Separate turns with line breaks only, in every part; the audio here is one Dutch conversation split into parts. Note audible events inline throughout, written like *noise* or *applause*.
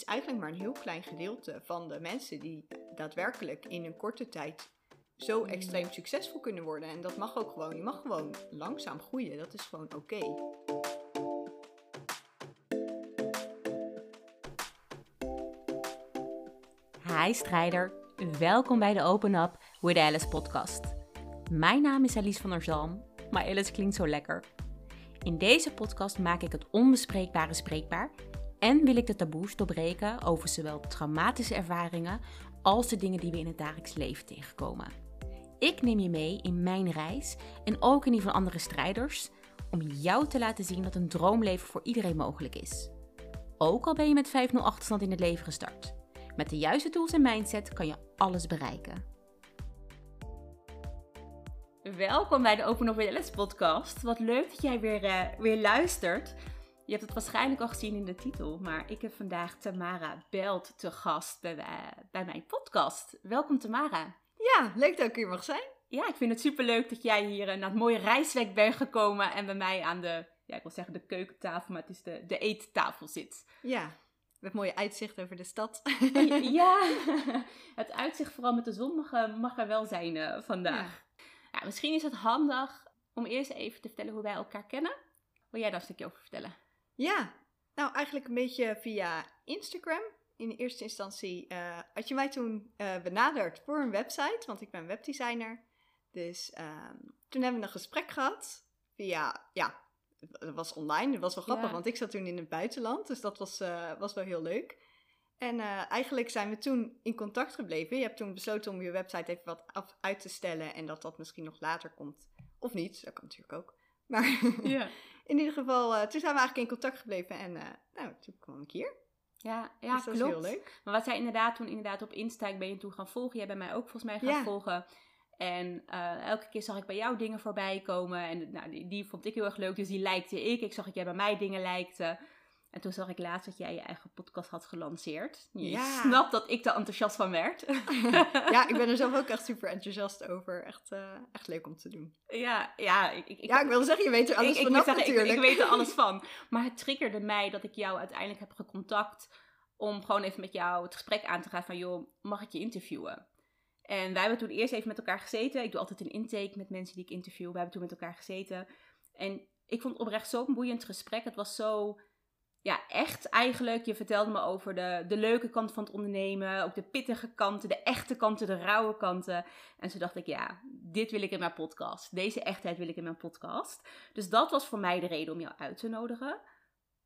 is eigenlijk maar een heel klein gedeelte van de mensen die daadwerkelijk in een korte tijd zo extreem succesvol kunnen worden. En dat mag ook gewoon. Je mag gewoon langzaam groeien. Dat is gewoon oké.
Hi strijder, welkom bij de Open Up with Alice podcast. Mijn naam is Alice van der Zalm, maar Alice klinkt zo lekker. In deze podcast maak ik het onbespreekbare spreekbaar en wil ik de taboes doorbreken over zowel traumatische ervaringen als de dingen die we in het dagelijks leven tegenkomen. Ik neem je mee in mijn reis en ook in die van andere strijders om jou te laten zien dat een droomleven voor iedereen mogelijk is. Ook al ben je met 5-0 achterstand in het leven gestart. Met de juiste tools en mindset kan je alles bereiken. Welkom bij de Open Up with podcast. Wat leuk dat jij weer, uh, weer luistert. Je hebt het waarschijnlijk al gezien in de titel, maar ik heb vandaag Tamara Belt te gast bij, bij mijn podcast. Welkom Tamara.
Ja, leuk dat ik hier mag zijn.
Ja, ik vind het superleuk dat jij hier naar het mooie reisweg bent gekomen en bij mij aan de, ja, ik wil zeggen de keukentafel, maar het is de, de eettafel zit.
Ja, met mooie uitzicht over de stad. *laughs*
ja, *laughs* het uitzicht vooral met de zon mag, mag er wel zijn uh, vandaag. Ja. misschien is het handig om eerst even te vertellen hoe wij elkaar kennen. Wil jij daar een stukje over vertellen?
Ja, nou eigenlijk een beetje via Instagram. In eerste instantie uh, had je mij toen uh, benaderd voor een website, want ik ben webdesigner. Dus um, toen hebben we een gesprek gehad via, ja, het was online. Het was wel grappig, want ik zat toen in het buitenland. Dus dat was, uh, was wel heel leuk. En uh, eigenlijk zijn we toen in contact gebleven. Je hebt toen besloten om je website even wat af, uit te stellen. En dat dat misschien nog later komt. Of niet, dat kan natuurlijk ook. Maar ja. *laughs* in ieder geval, uh, toen zijn we eigenlijk in contact gebleven. En nou, toen kwam ik hier.
Ja, ja dus dat klopt. heel leuk. Maar wat zij inderdaad toen inderdaad op Insta, ben je toen gaan volgen. Jij bent mij ook volgens mij gaan ja. volgen. En uh, elke keer zag ik bij jou dingen voorbij komen. En nou, die, die, vond ik heel erg leuk, dus die likte ik. Ik zag dat jij bij mij dingen likte. En toen zag ik laatst dat jij je eigen podcast had gelanceerd. Je ja. snapt dat ik er enthousiast van werd. *laughs*
ja, ik ben er zelf ook echt *laughs* super enthousiast over. Echt, uh, echt leuk om te doen.
Ja, ja. Ik, ik,
ja, ik wilde zeggen, je weet er alles
ik,
van
ik zeggen, ik, ik, weet er alles *laughs* van. Maar het triggerde mij dat ik jou uiteindelijk heb gecontact... om gewoon even met jou het gesprek aan te gaan van... joh, mag ik je interviewen? En wij hebben toen eerst even met elkaar gezeten. Ik doe altijd een intake met mensen die ik interview. We hebben toen met elkaar gezeten. En ik vond het oprecht zo'n boeiend gesprek. Het was zo, ja, echt eigenlijk. Je vertelde me over de, de leuke kant van het ondernemen. Ook de pittige kanten, de echte kanten, de rauwe kanten. En toen dacht ik, ja, dit wil ik in mijn podcast. Deze echtheid wil ik in mijn podcast. Dus dat was voor mij de reden om jou uit te nodigen.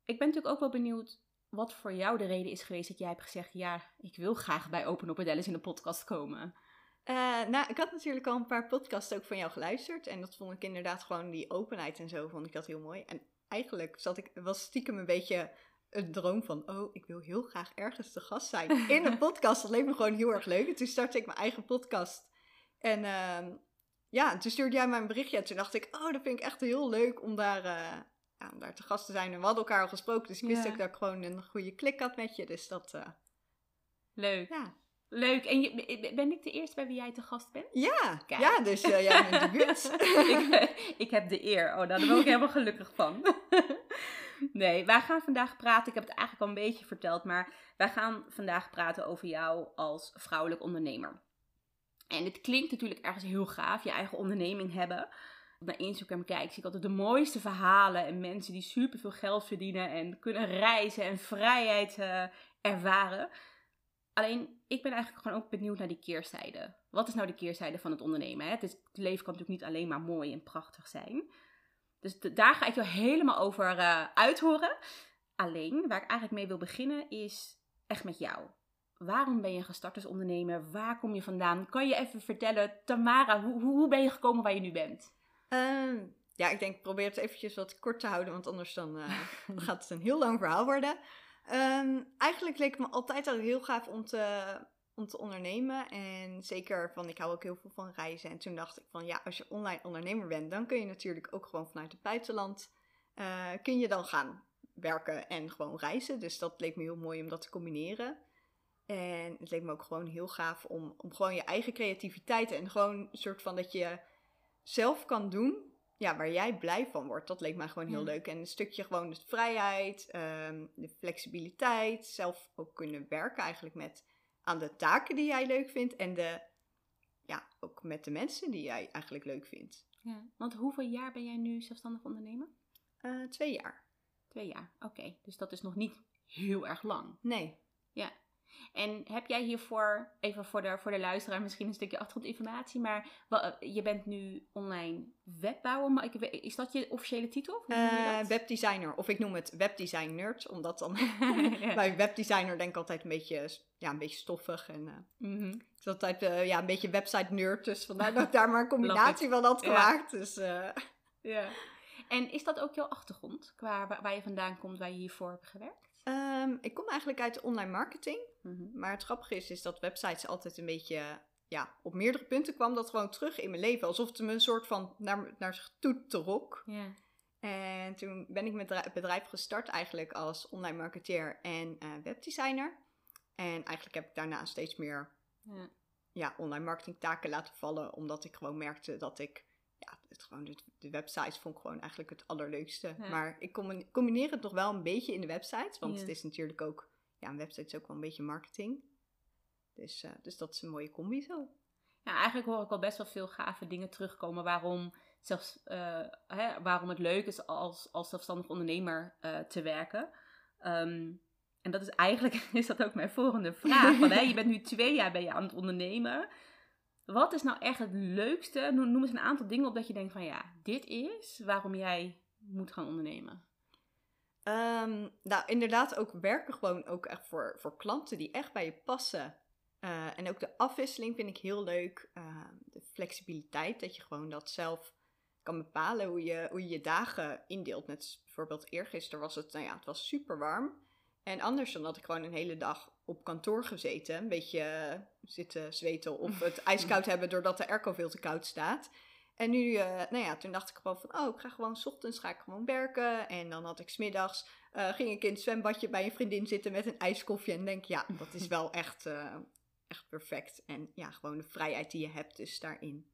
Ik ben natuurlijk ook wel benieuwd wat voor jou de reden is geweest dat jij hebt gezegd: ja, ik wil graag bij Open Up in de podcast komen.
Uh, nou, ik had natuurlijk al een paar podcasts ook van jou geluisterd. En dat vond ik inderdaad gewoon die openheid en zo, vond ik dat heel mooi. En eigenlijk zat ik, was stiekem een beetje een droom van, oh, ik wil heel graag ergens te gast zijn in een *laughs* podcast. Dat leek me gewoon heel erg leuk. En toen startte ik mijn eigen podcast. En uh, ja, toen stuurde jij mij een berichtje. En toen dacht ik, oh, dat vind ik echt heel leuk om daar, uh, ja, om daar te gast te zijn. En we hadden elkaar al gesproken, dus ik wist ook dat ik gewoon een goede klik had met je. Dus dat... Uh,
leuk. Ja, Leuk. En je, ben ik de eerste bij wie jij te gast bent?
Ja, ja dus uh, jij bent *laughs* de buurt.
ik, ik, heb de eer. Oh, daar ben ik helemaal gelukkig van. *laughs* nee, wij gaan vandaag praten. Ik heb het eigenlijk al een beetje verteld, maar wij gaan vandaag praten over jou als vrouwelijk ondernemer. En het klinkt natuurlijk ergens heel gaaf, je eigen onderneming hebben. Naar Instagram kijk, zie ik altijd de mooiste verhalen en mensen die superveel geld verdienen en kunnen reizen en vrijheid uh, ervaren. Alleen, ik ben eigenlijk gewoon ook benieuwd naar die keerzijde. Wat is nou de keerzijde van het ondernemen? Hè? Het, is, het, leven kan natuurlijk niet alleen maar mooi en prachtig zijn. Dus daar ga ik jou helemaal over uh, uithoren. Alleen, waar ik eigenlijk mee wil beginnen, is echt met jou. Waarom ben je gestart als ondernemer? Waar kom je vandaan? Kan je even vertellen, Tamara, hoe, hoe ben je gekomen waar je nu bent?
Uh, ja, ik denk, probeer het eventjes wat kort te houden, want anders dan, uh, *laughs* gaat het een heel lang verhaal worden. Um, eigenlijk leek het me altijd al heel gaaf om te, om te ondernemen. En zeker van, ik hou ook heel veel van reizen. En toen dacht ik van, ja, als je online ondernemer bent, dan kun je natuurlijk ook gewoon vanuit het buitenland, uh, kun je dan gaan werken en gewoon reizen. Dus dat leek me heel mooi om dat te combineren. En het leek me ook gewoon heel gaaf om, om gewoon je eigen creativiteit en gewoon een soort van dat je zelf kan doen ja, waar jij blij van wordt. Dat leek mij gewoon heel
Ja.
leuk. En een stukje gewoon de vrijheid, ehm, de flexibiliteit. Zelf ook kunnen werken eigenlijk met aan de taken die jij leuk vindt. En de, ja, ook met de mensen die jij eigenlijk leuk vindt.
Ja. Want hoeveel jaar ben jij nu zelfstandig ondernemer?
Eh, twee jaar.
Twee jaar, oké. Dus dat is nog niet heel erg lang.
Nee.
En heb jij hiervoor, even voor de, voor de luisteraar, misschien een stukje achtergrondinformatie, maar je bent nu online webbouwer, maar ik, is dat je officiële titel? Je
Eh, webdesigner. Of ik noem het webdesign nerd. Omdat dan *laughs* *laughs*
Ja.
bij webdesigner denk ik altijd een beetje, ja, een beetje stoffig. En eh,
Mhm.
ik is altijd eh, ja, een beetje website nerd. Dus vandaar dat ik daar maar een *laughs* combinatie van had
Ja.
gemaakt. Dus eh,
Ja. En is dat ook jouw achtergrond, qua waar, waar je vandaan komt, waar je hiervoor hebt gewerkt?
Ehm, ik kom eigenlijk uit de online marketing.
Mhm.
Maar het grappige is, is dat websites altijd een beetje... Ja, op meerdere punten kwam dat gewoon terug in mijn leven. Alsof het me een soort van naar, naar zich toe trok. En toen ben ik met het bedrijf gestart eigenlijk als online marketeer en eh, webdesigner. En eigenlijk heb ik daarna steeds meer
Ja.
ja, online marketing taken laten vallen. Omdat ik gewoon merkte dat ik... Het gewoon de, de websites vond ik gewoon eigenlijk het allerleukste.
Ja.
Maar ik combi- combineer het nog wel een beetje in de websites. Want
Ja.
het is natuurlijk ook... Ja, een website is ook wel een beetje marketing. Dus, eh, dus dat is een mooie combi zo.
Ja, eigenlijk hoor ik al best wel veel gave dingen terugkomen waarom, zelfs, eh, hè, waarom het leuk is als, als zelfstandig ondernemer eh, te werken. Ehm, en dat is eigenlijk *laughs* is dat ook mijn volgende vraag. *laughs* Hè, je bent nu twee jaar ben je aan het ondernemen. Wat is nou echt het leukste? Noem, eens een aantal dingen op dat je denkt van ja, dit is waarom jij moet gaan ondernemen.
Ehm, nou, inderdaad ook werken gewoon ook echt voor, voor klanten die echt bij je passen. Eh, en ook de afwisseling vind ik heel leuk. Ehm, de flexibiliteit, dat je gewoon dat zelf kan bepalen hoe je hoe je, je dagen indeelt. Net bijvoorbeeld eergisteren was het, nou ja, het was super warm. En anders dan had ik gewoon een hele dag op kantoor gezeten. Een beetje eh, zitten zweten of het *laughs* ijskoud hebben doordat de airco veel te koud staat. En nu, eh, nou ja, toen dacht ik gewoon van, oh, ik ga gewoon, 's ochtends ga ik gewoon werken. En dan had ik smiddags, eh ging ik in het zwembadje bij een vriendin zitten met een ijskoffie. En denk, ja, dat is wel *laughs* echt, echt perfect. En ja, gewoon de vrijheid die je hebt dus daarin.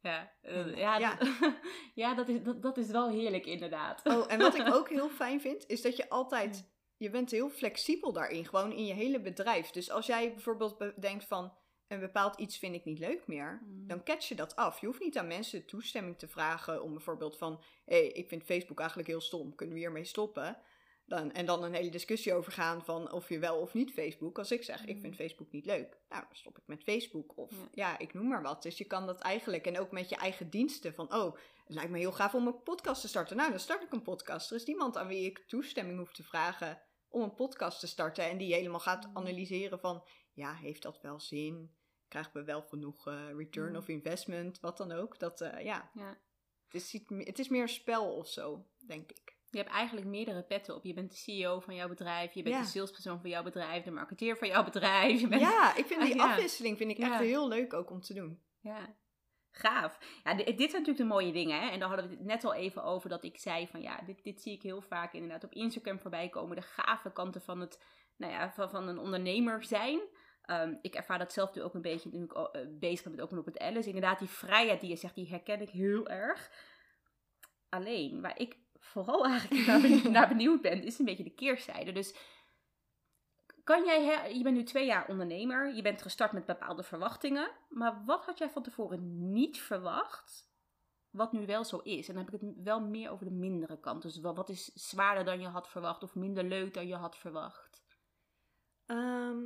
Ja, ja,
ja.
Dat, *laughs* ja dat, is, dat, dat is wel heerlijk inderdaad.
Oh, en wat ik ook heel fijn vind, is dat je altijd, je bent heel flexibel daarin, gewoon in je hele bedrijf. Dus als jij bijvoorbeeld be- denkt van, een bepaald iets vind ik niet leuk meer,
Mm.
dan catch je dat af. Je hoeft niet aan mensen toestemming te vragen om bijvoorbeeld van, hé, hey, ik vind Facebook eigenlijk heel stom, kunnen we hiermee stoppen? Dan, en dan een hele discussie over gaan van of je wel of niet Facebook. Als ik zeg, ik vind
Mm.
Facebook niet leuk, nou, dan stop ik met Facebook. Of
Ja.
ja. ik noem maar wat. Dus je kan dat eigenlijk, en ook met je eigen diensten, van, oh, het lijkt me heel gaaf om een podcast te starten. Nou, dan start ik een podcast. Er is niemand aan wie ik toestemming hoef te vragen om een podcast te starten. En die helemaal gaat
Mm.
analyseren van, ja, heeft dat wel zin? Krijgen we wel genoeg eh, return
Mm.
of investment? Wat dan ook. Dat, eh, ja,
Ja.
het is, het is meer een spel of zo, denk ik.
Je hebt eigenlijk meerdere petten op. Je bent de CEO van jouw bedrijf, je bent
Ja.
de salespersoon van jouw bedrijf, de marketeer van jouw bedrijf. Je bent...
Ja, ik vind die
Ja.
afwisseling vind ik echt heel leuk ook om te doen.
Ja. Gaaf. Ja, di- dit zijn natuurlijk de mooie dingen. Hè? En daar hadden we het net al even over dat ik zei van ja, dit, dit zie ik heel vaak inderdaad op Instagram voorbij komen. De gave kanten van, het, nou ja, van, van een ondernemer zijn. Ehm, ik ervaar dat zelf nu ook een beetje toen ik oh, eh, bezig ben met Open op het Alice. Inderdaad, die vrijheid die je zegt, die herken ik heel erg. Alleen, waar ik vooral *laughs* eigenlijk naar, benieuwd, *laughs* naar benieuwd ben, is een beetje de keerzijde. Dus kan jij, je bent nu twee jaar ondernemer, je bent gestart met bepaalde verwachtingen, maar wat had jij van tevoren niet verwacht, wat nu wel zo is? En dan heb ik het wel meer over de mindere kant. Dus wa- wat is zwaarder dan je had verwacht of minder leuk dan je had verwacht?
Ehm,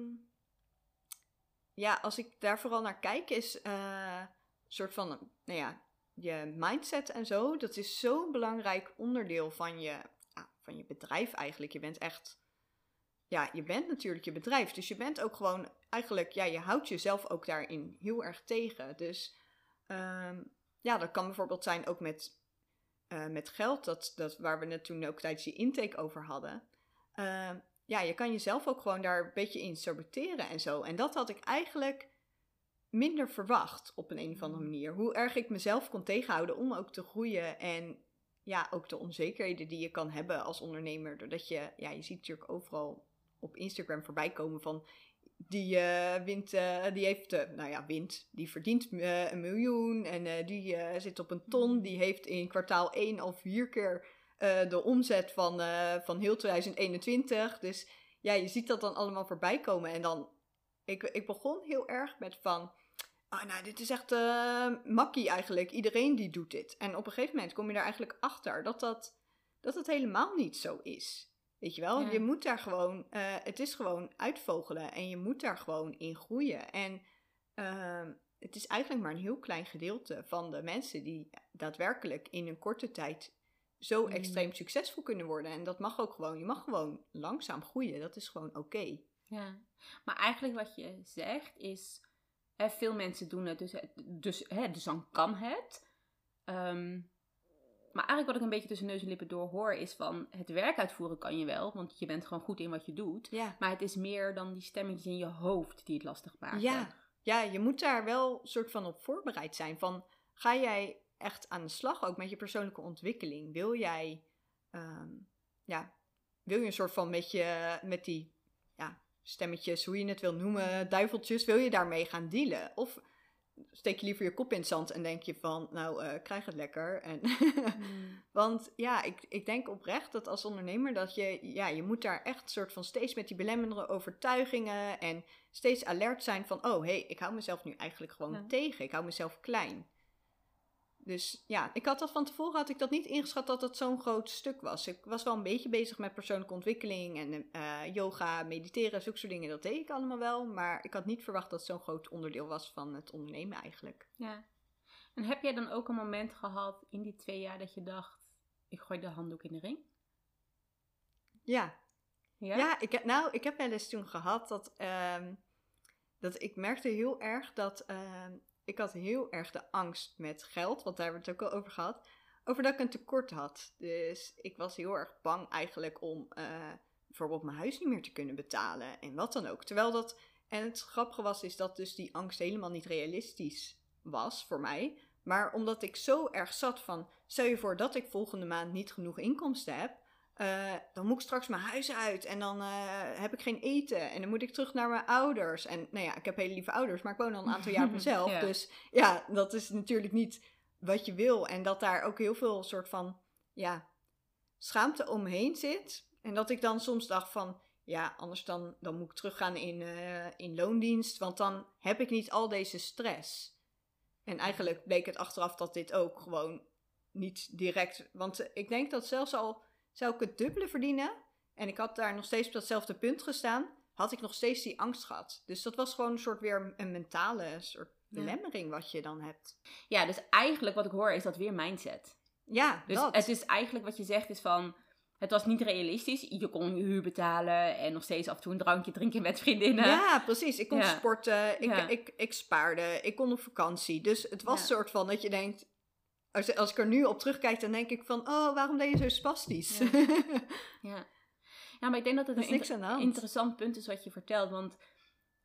ja, als ik daar vooral naar kijk, is eh, een soort van, nou ja, je mindset en zo. Dat is zo'n belangrijk onderdeel van je, ja, van je bedrijf eigenlijk. Je bent echt, ja, je bent natuurlijk je bedrijf. Dus je bent ook gewoon, eigenlijk, ja, je houdt jezelf ook daarin heel erg tegen. Dus ehm, ja, dat kan bijvoorbeeld zijn ook met, eh, met geld, dat, dat, waar we het toen ook tijdens die intake over hadden. Ehm, ja, je kan jezelf ook gewoon daar een beetje in saboteren en zo. En dat had ik eigenlijk minder verwacht op een, een of andere
Mm.
manier. Hoe erg ik mezelf kon tegenhouden om ook te groeien. En ja, ook de onzekerheden die je kan hebben als ondernemer. Doordat je, ja, je ziet natuurlijk overal op Instagram voorbij komen van... die eh, wint, eh, die heeft, eh, nou ja, wint, die verdient een miljoen en die zit op een ton. Die heeft in kwartaal 1 al vier keer de omzet van, van heel 2021. Dus ja, je ziet dat dan allemaal voorbij komen. En dan, ik, ik begon heel erg met van, ah nou, dit is echt makkie eigenlijk. Iedereen die doet dit. En op een gegeven moment kom je daar eigenlijk achter dat dat, dat het helemaal niet zo is. Weet je wel,
Ja.
je moet daar gewoon, eh, het is gewoon uitvogelen en je moet daar gewoon in groeien. En ehm, het is eigenlijk maar een heel klein gedeelte van de mensen die daadwerkelijk in een korte tijd zo
Mm.
extreem succesvol kunnen worden. En dat mag ook gewoon, je mag gewoon langzaam groeien, dat is gewoon oké.
Ja, maar eigenlijk wat je zegt is, hè, veel mensen doen het, dus, dus, hè, dus dan kan het. Ehm, maar eigenlijk wat ik een beetje tussen neus en lippen door hoor is van, het werk uitvoeren kan je wel, want je bent gewoon goed in wat je doet.
Ja.
Maar het is meer dan die stemmetjes in je hoofd die het lastig maken.
Ja. ja, je moet daar wel soort van op voorbereid zijn. Van, ga jij echt aan de slag ook met je persoonlijke ontwikkeling? Wil jij, ehm, ja, wil je een soort van met, je, met die ja, stemmetjes, hoe je het wil noemen, duiveltjes, wil je daarmee gaan dealen? Of steek je liever je kop in het zand en denk je van, nou, eh, krijg het lekker. En
Mm. *laughs*
Want ja, ik, ik denk oprecht dat als ondernemer dat je, ja, je moet daar echt soort van steeds met die belemmerende overtuigingen en steeds alert zijn van, oh hé, hey, ik hou mezelf nu eigenlijk gewoon
Ja.
tegen. Ik hou mezelf klein. Dus ja, ik had dat van tevoren had ik dat niet ingeschat dat dat zo'n groot stuk was. Ik was wel een beetje bezig met persoonlijke ontwikkeling en eh, yoga, mediteren, zulke soort dingen. Dat deed ik allemaal wel, maar ik had niet verwacht dat het zo'n groot onderdeel was van het ondernemen eigenlijk.
Ja. En heb jij dan ook een moment gehad in die twee jaar dat je dacht, ik gooi de handdoek in de ring?
Ja,
Ja?
Ja, ik heb, nou, ik heb wel eens toen gehad dat, ehm, dat ik merkte heel erg dat ehm, ik had heel erg de angst met geld, want daar hebben we het ook al over gehad, over dat ik een tekort had. Dus ik was heel erg bang eigenlijk om eh, bijvoorbeeld mijn huis niet meer te kunnen betalen en wat dan ook. Terwijl dat, en het grappige was, is dat dus die angst helemaal niet realistisch was voor mij. Maar omdat ik zo erg zat van, stel je voor dat ik volgende maand niet genoeg inkomsten heb, eh, dan moet ik straks mijn huis uit en dan eh, heb ik geen eten en dan moet ik terug naar mijn ouders. En nou ja, ik heb hele lieve ouders, maar ik woon al een aantal jaar op *laughs* mezelf.
Ja.
Dus ja, dat is natuurlijk niet wat je wil. En dat daar ook heel veel soort van, ja, schaamte omheen zit. En dat ik dan soms dacht van, ja, anders dan, dan moet ik teruggaan in, eh, in loondienst, want dan heb ik niet al deze stress. En eigenlijk bleek het achteraf dat dit ook gewoon niet direct. Want ik denk dat zelfs al zou ik het dubbele verdienen. en ik had daar nog steeds op datzelfde punt gestaan. had ik nog steeds die angst gehad. Dus dat was gewoon een soort weer een mentale soort
Ja.
belemmering wat je dan hebt.
ja, dus eigenlijk wat ik hoor is dat weer mindset.
Ja,
Dus
dat.
het is eigenlijk wat je zegt is van, het was niet realistisch. Je kon je huur betalen en nog steeds af en toe een drankje drinken met vriendinnen.
Ja, precies. Ik kon
Ja.
sporten, ik,
Ja.
ik, ik spaarde, ik kon op vakantie. Dus het was een soort van dat je denkt... Als, als ik er nu op terugkijk, dan denk ik van... Oh, waarom deed je zo spastisch?
Ja. Ja. ja, maar ik denk dat het
is
een interessant punt is wat je vertelt. Want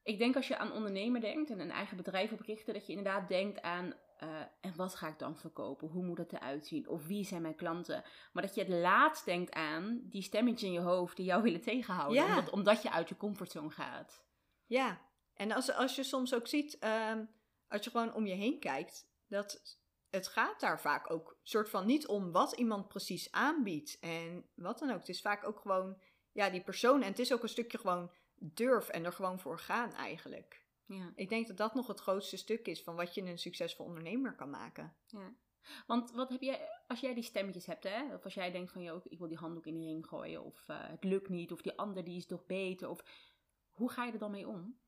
ik denk als je aan ondernemen denkt en een eigen bedrijf oprichten, dat je inderdaad denkt aan eh, en wat ga ik dan verkopen? Hoe moet het eruit zien? Of wie zijn mijn klanten? Maar dat je het laatst denkt aan die stemmetjes in je hoofd die jou *laughs* willen tegenhouden.
Ja.
Omdat, omdat je uit je comfortzone gaat.
Ja, en als, als je soms ook ziet, ehm, als je gewoon om je heen kijkt, dat het gaat daar vaak ook soort van niet om wat iemand precies aanbiedt en wat dan ook. Het is vaak ook gewoon, ja, die persoon en het is ook een stukje gewoon durf en er gewoon voor gaan eigenlijk.
Ja.
Ik denk dat dat nog het grootste stuk is van wat je een succesvol ondernemer kan maken.
Ja. Want wat heb jij, als jij die stemmetjes hebt, hè? Of als jij denkt van, joh, ik wil die handdoek in de ring gooien. Of eh, het lukt niet. Of die ander die is toch beter. Of hoe ga je er dan mee om?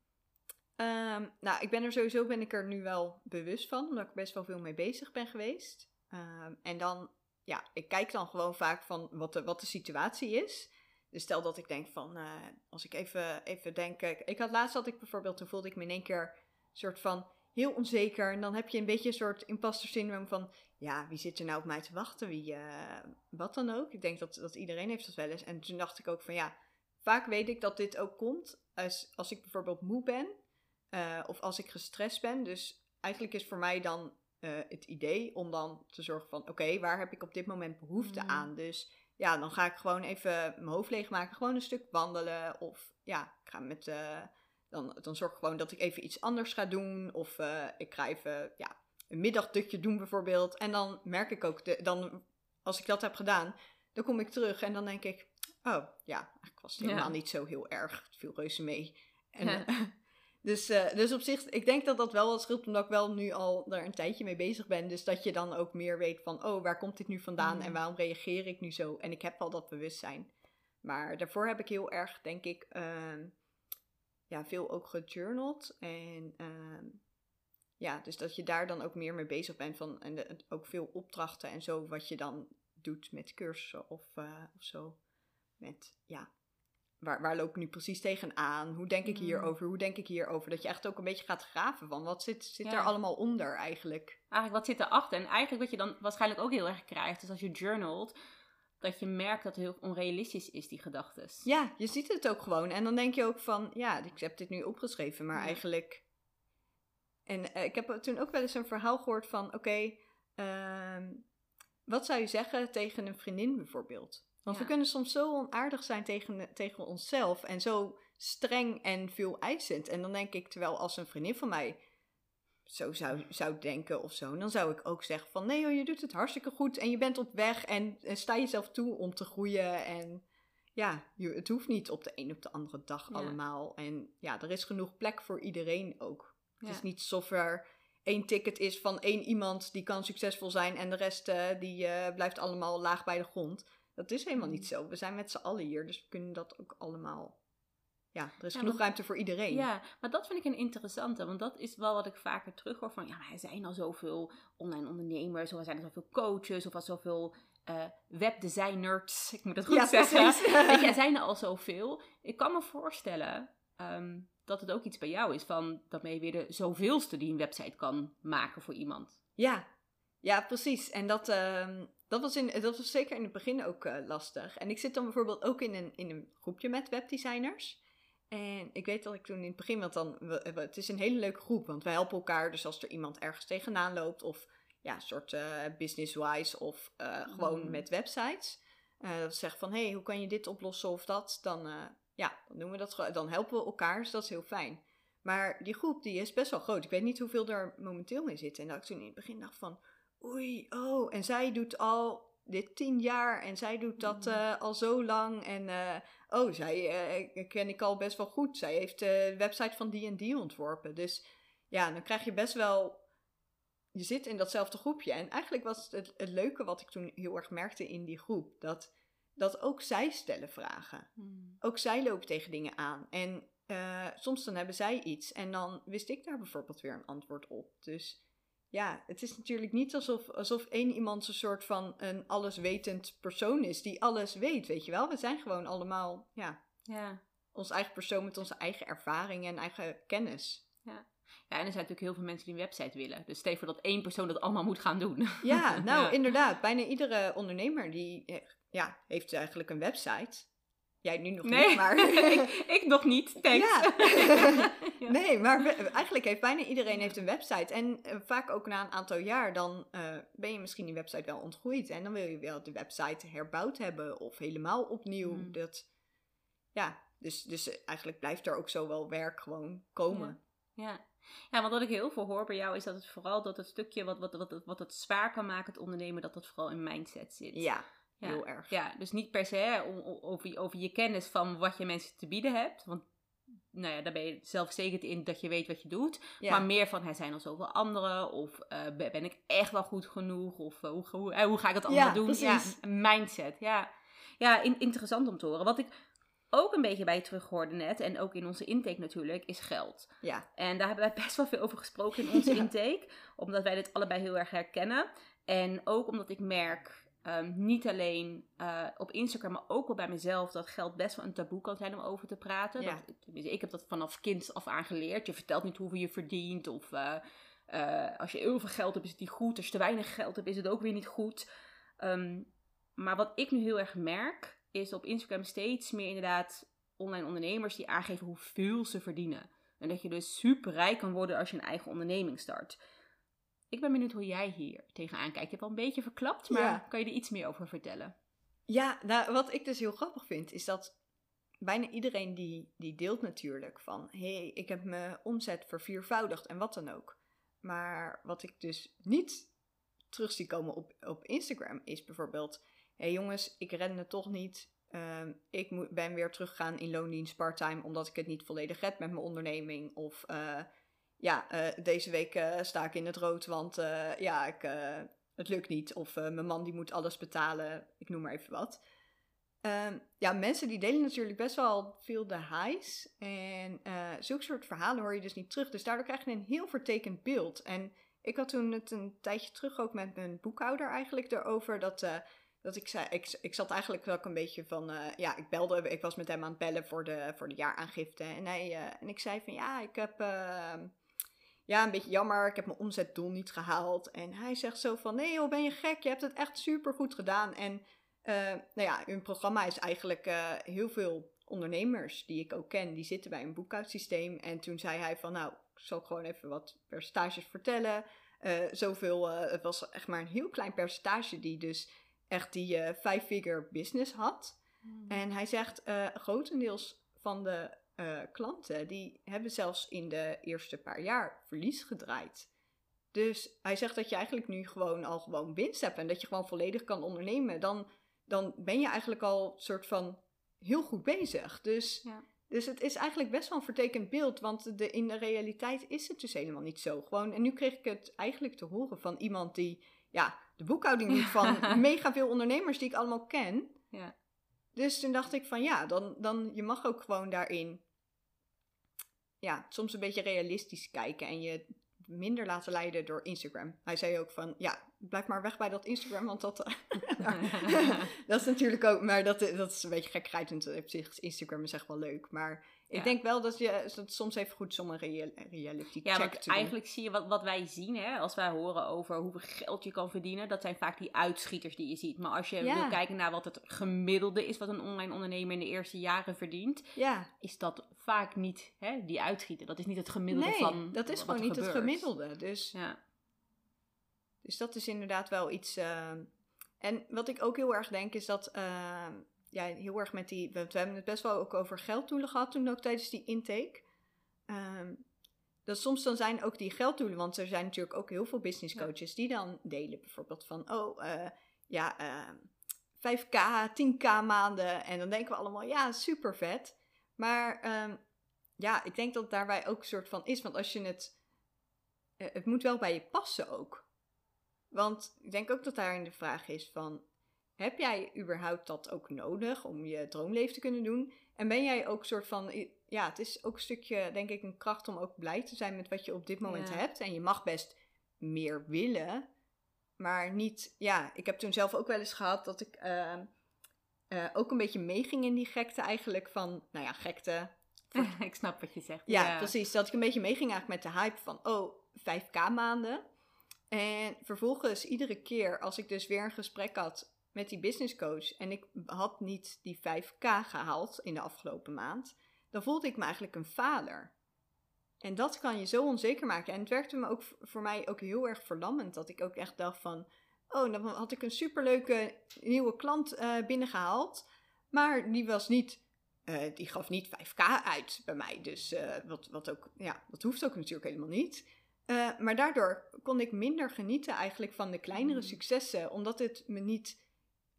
Ehm, nou, ik ben er sowieso ben ik er nu wel bewust van, omdat ik best wel veel mee bezig ben geweest. Ehm, en dan, ja, ik kijk dan gewoon vaak van wat de, wat de situatie is. Dus stel dat ik denk van, eh, als ik even, even denk, ik, ik had laatst had ik bijvoorbeeld, toen voelde ik me in één keer soort van heel onzeker. En dan heb je een beetje een soort imposter syndroom van, ja, wie zit er nou op mij te wachten? Wie, eh, wat dan ook. Ik denk dat, dat iedereen heeft dat wel eens. En toen dacht ik ook van, ja, vaak weet ik dat dit ook komt als, als ik bijvoorbeeld moe ben. Eh, of als ik gestrest ben. Dus eigenlijk is voor mij dan eh, het idee om dan te zorgen van... oké, waar heb ik op dit moment behoefte
Mhm.
aan? Dus ja, dan ga ik gewoon even mijn hoofd leegmaken. Gewoon een stuk wandelen. Of ja, ik ga met... eh, dan, dan zorg ik gewoon dat ik even iets anders ga doen. Of ik ga even ja, een middagdutje doen bijvoorbeeld. En dan merk ik ook, de, dan, als ik dat heb gedaan, dan kom ik terug en dan denk ik... Oh, ja, eigenlijk was het
Ja.
helemaal niet zo heel erg. Het viel reuze mee. En,
Ja.
Dus, eh, dus op zich, ik denk dat dat wel wat scheelt, omdat ik wel nu al daar een tijdje mee bezig ben. Dus dat je dan ook meer weet van, oh, waar komt dit nu vandaan
Mm.
en waarom reageer ik nu zo? En ik heb al dat bewustzijn. Maar daarvoor heb ik heel erg, denk ik, ehm, ja, veel ook gejournald. En ehm, ja, dus dat je daar dan ook meer mee bezig bent van, en de- ook veel opdrachten en zo, wat je dan doet met cursussen of, eh, of zo. Met, ja, waar, waar loop ik nu precies tegenaan? Hoe denk ik
Mm.
hierover? Hoe denk ik hierover? Dat je echt ook een beetje gaat graven van, wat zit, zit
Ja.
er allemaal onder eigenlijk?
Eigenlijk, wat zit erachter? En eigenlijk wat je dan waarschijnlijk ook heel erg krijgt, is als je journalt, dat je merkt dat het heel onrealistisch is, die gedachten.
Ja, je ziet het ook gewoon. En dan denk je ook van, ja, ik heb dit nu opgeschreven, maar
Ja.
eigenlijk... En eh, ik heb toen ook wel eens een verhaal gehoord van, oké, ehm, wat zou je zeggen tegen een vriendin bijvoorbeeld? Want
Ja.
we kunnen soms zo onaardig zijn tegen, tegen onszelf en zo streng en veel eisend. En dan denk ik, terwijl als een vriendin van mij zo zou, zou denken of zo, dan zou ik ook zeggen van, nee joh, je doet het hartstikke goed en je bent op weg en, en sta jezelf toe om te groeien en ja, je, het hoeft niet op de een op de andere dag
Ja.
allemaal. En ja, er is genoeg plek voor iedereen ook. Het
Ja.
is niet er één ticket is van één iemand die kan succesvol zijn en de rest eh, die eh, blijft allemaal laag bij de grond. Dat is helemaal niet zo. We zijn met z'n allen hier, dus we kunnen dat ook allemaal. Ja, er is
Ja,
genoeg ruimte voor iedereen.
Ja, maar dat vind ik een interessante, want dat is wel wat ik vaker terughoor van, ja, maar er zijn al zoveel online ondernemers, of er zijn er zoveel coaches, of er zoveel eh, webdesigners, ik moet het goed
Ja,
zeggen. *laughs* Weet je, er *laughs* zijn er al zoveel. Ik kan me voorstellen ehm, dat het ook iets bij jou is van, dat ben je weer de zoveelste die een website kan maken voor iemand.
Ja, ja precies. En dat, ehm, dat, was in, dat was zeker in het begin ook eh, lastig. En ik zit dan bijvoorbeeld ook in een, in een groepje met webdesigners. En ik weet dat ik toen in het begin, want dan, we- het is een hele leuke groep, want wij helpen elkaar. Dus als er iemand ergens tegenaan loopt, of ja, soort eh, business-wise, of eh, gewoon
Mhm.
met websites. dat ze zeggen van, hé, hey, hoe kan je dit oplossen of dat? Dan, ja, dan doen we dat, gewoon- dan helpen we elkaar, dus dat is heel fijn. Maar die groep, die is best wel groot. Ik weet niet hoeveel er momenteel in zit. En dat ik toen in het begin dacht van, oei, oh, en zij doet al dit tien jaar en zij doet dat
Mm.
eh, al zo lang. En eh, oh, zij eh, ken ik al best wel goed. Zij heeft de website van die en die ontworpen. Dus ja, dan krijg je best wel, je zit in datzelfde groepje. En eigenlijk was het, het leuke wat ik toen heel erg merkte in die groep, dat, dat ook zij stellen vragen ook zij lopen tegen dingen aan. En soms dan hebben zij iets en dan wist ik daar bijvoorbeeld weer een antwoord op. Dus ja, het is natuurlijk niet alsof, alsof één iemand een soort van een alleswetend persoon is die alles weet, weet je wel. We zijn gewoon allemaal, ja,
Ja.
ons eigen persoon met onze eigen ervaringen en eigen kennis.
Ja, en er zijn natuurlijk heel veel mensen die een website willen. Dus stel voor dat één persoon dat allemaal moet gaan doen.
Ja, *laughs* nou
Ja.
inderdaad. Bijna iedere ondernemer die eh, ja, heeft eigenlijk een website. Jij nu nog
Nee,
niet, maar... *laughs*
ik, ik nog niet, thanks.
Ja. *laughs*
Ja.
Nee, maar we- eigenlijk heeft bijna iedereen heeft een website. En eh, vaak ook na een aantal jaar, dan eh, ben je misschien die website wel ontgroeid. En dan wil je wel de website herbouwd hebben of helemaal opnieuw.
Mm.
Dat, ja, dus, dus eigenlijk blijft er ook zo wel werk gewoon komen.
Ja. ja, want wat ik heel veel hoor bij jou is dat het vooral dat het stukje wat, wat, wat, wat het zwaar kan maken, het ondernemen, dat dat vooral in mindset zit.
Ja,
Ja.
heel erg.
Ja, dus niet per se hè, over, je- over je kennis van wat je mensen te bieden hebt. Want nou ja, daar ben je zelfverzekerd in dat je weet wat je doet.
Ja.
Maar meer van, er zijn al zoveel anderen. Of eh, ben ik echt wel goed genoeg? Of eh, hoe, hoe, eh, hoe ga ik dat allemaal
Ja,
doen?
precies.
Ja, mindset. Ja, ja in- interessant om te horen. Wat ik ook een beetje bij terughoorde net, en ook in onze intake natuurlijk, is geld.
ja.
En daar hebben wij best wel veel over gesproken in *laughs* onze intake. Omdat wij dit allebei heel erg herkennen. En ook omdat ik merk, ehm, niet alleen eh, op Instagram, maar ook wel bij mezelf, dat geld best wel een taboe kan zijn om over te praten.
Ja.
Dat, ik heb dat vanaf kind af aan geleerd. Je vertelt niet hoeveel je verdient. Of eh, eh, als je heel veel geld hebt, is het niet goed. Als je te weinig geld hebt, is het ook weer niet goed. Ehm, maar wat ik nu heel erg merk, is op Instagram steeds meer inderdaad online ondernemers die aangeven hoeveel ze verdienen. En dat je dus super rijk kan worden als je een eigen onderneming start. Ik ben benieuwd hoe jij hier tegenaan kijkt. Je hebt al een beetje verklapt, maar
Ja.
kan je er iets meer over vertellen?
Ja, nou, wat ik dus heel grappig vind, is dat bijna iedereen die, die deelt natuurlijk van... hé, hey, ik heb mijn omzet verviervoudigd en wat dan ook. Maar wat ik dus niet terug zie komen op, op Instagram is bijvoorbeeld... hé hey jongens, ik het toch niet. Ehm, ik moet, ben weer teruggegaan in loondienst part-time... omdat ik het niet volledig red met mijn onderneming. Of uh, ja, uh, deze week uh, sta ik in het rood, want ja, ik, het lukt niet. Of mijn man die moet alles betalen, ik noem maar even wat... Um, ja, mensen die delen natuurlijk best wel veel de highs. En zulke soort verhalen hoor je dus niet terug. Dus daardoor krijg je een heel vertekend beeld. En ik had toen het een tijdje terug ook met mijn boekhouder eigenlijk erover. Dat, dat ik zei, ik, ik zat eigenlijk wel een beetje van, ja, ik belde, ik was met hem aan het bellen voor de, voor de jaaraangifte. En, hij, en ik zei van, ja, ik heb, ehm, ja, een beetje jammer, ik heb mijn omzetdoel niet gehaald. En hij zegt zo van, nee joh, ben je gek, je hebt het echt super goed gedaan. En uh, nou ja, hun programma is eigenlijk uh, heel veel ondernemers die ik ook ken, die zitten bij een boekhoudsysteem. En toen zei hij van, nou, ik zal gewoon even wat percentages vertellen. Uh, zoveel, het was echt maar een heel klein percentage die dus echt die five-figure business had. Hmm. En hij zegt, grotendeels van de klanten, die hebben zelfs in de eerste paar jaar verlies gedraaid. Dus hij zegt dat je eigenlijk nu gewoon al gewoon winst hebt en dat je gewoon volledig kan ondernemen. Dan dan ben je eigenlijk al soort van heel goed bezig. Dus, ja. dus het is eigenlijk best wel een vertekend beeld, want de, in de realiteit is het dus helemaal niet zo. Gewoon, en nu kreeg ik het eigenlijk te horen van iemand die, ja, de boekhouding doet *laughs* van mega veel ondernemers die ik allemaal ken. Ja. Dus toen dacht ik van ja, dan, dan je mag ook gewoon daarin ja, soms een beetje realistisch kijken en je minder laten leiden door Instagram. Hij zei ook van, ja, blijf maar weg bij dat Instagram, want dat, *laughs* *laughs* dat is natuurlijk ook, maar dat, dat is een beetje gekkigheid. En op zich Instagram is echt wel leuk, maar ik denk wel dat je dat soms even goed zo'n real, reality
ja,
check
te eigenlijk zie je wat, wat wij zien, hè, als wij horen over hoeveel geld je kan verdienen, dat zijn vaak die uitschieters die je ziet. Maar als je wil kijken naar wat het gemiddelde is wat een online ondernemer in de eerste jaren verdient, ja. is dat vaak niet hè, die uitschieter. Dat is niet het gemiddelde
nee,
van.
Dat is gewoon niet het gemiddelde. Dus, ja. dus dat is inderdaad wel iets. Uh, en wat ik ook heel erg denk is dat. Uh, ja, heel erg met die. We, hebben het best wel ook over gelddoelen gehad toen ook tijdens die intake. Um, dat soms dan zijn ook die gelddoelen, want er zijn natuurlijk ook heel veel business coaches die dan delen bijvoorbeeld van, oh uh, ja, uh, 5k, 10k maanden. En dan denken we allemaal, ja, super vet. Maar um, ja, ik denk dat daarbij ook een soort van is, want als je het, uh, het moet wel bij je passen ook. Want ik denk ook dat daarin de vraag is van, heb jij überhaupt dat ook nodig om je droomleven te kunnen doen? En ben jij ook soort van, ja, het is ook een stukje, denk ik, een kracht om ook blij te zijn met wat je op dit moment hebt. En je mag best meer willen, maar niet, ja, ik heb toen zelf ook wel eens gehad dat ik uh, uh, ook een beetje meeging in die gekte eigenlijk van, nou ja, gekte. *laughs*
ik snap wat je zegt.
Ja, ja, precies. Dat ik een beetje meeging eigenlijk met de hype van, oh, 5k maanden. En vervolgens iedere keer als ik dus weer een gesprek had met die business coach en ik had niet die 5k gehaald in de afgelopen maand, dan voelde ik me eigenlijk een faler. En dat kan je zo onzeker maken. En het werkte me ook voor mij ook heel erg verlammend. Dat ik ook echt dacht van, oh, dan had ik een superleuke nieuwe klant uh, binnengehaald. Maar die was niet, uh, die gaf niet 5k uit bij mij. Dus uh, wat, wat ook, ja, dat hoeft ook natuurlijk helemaal niet. maar daardoor kon ik minder genieten eigenlijk van de kleinere mm. successen. Omdat het me niet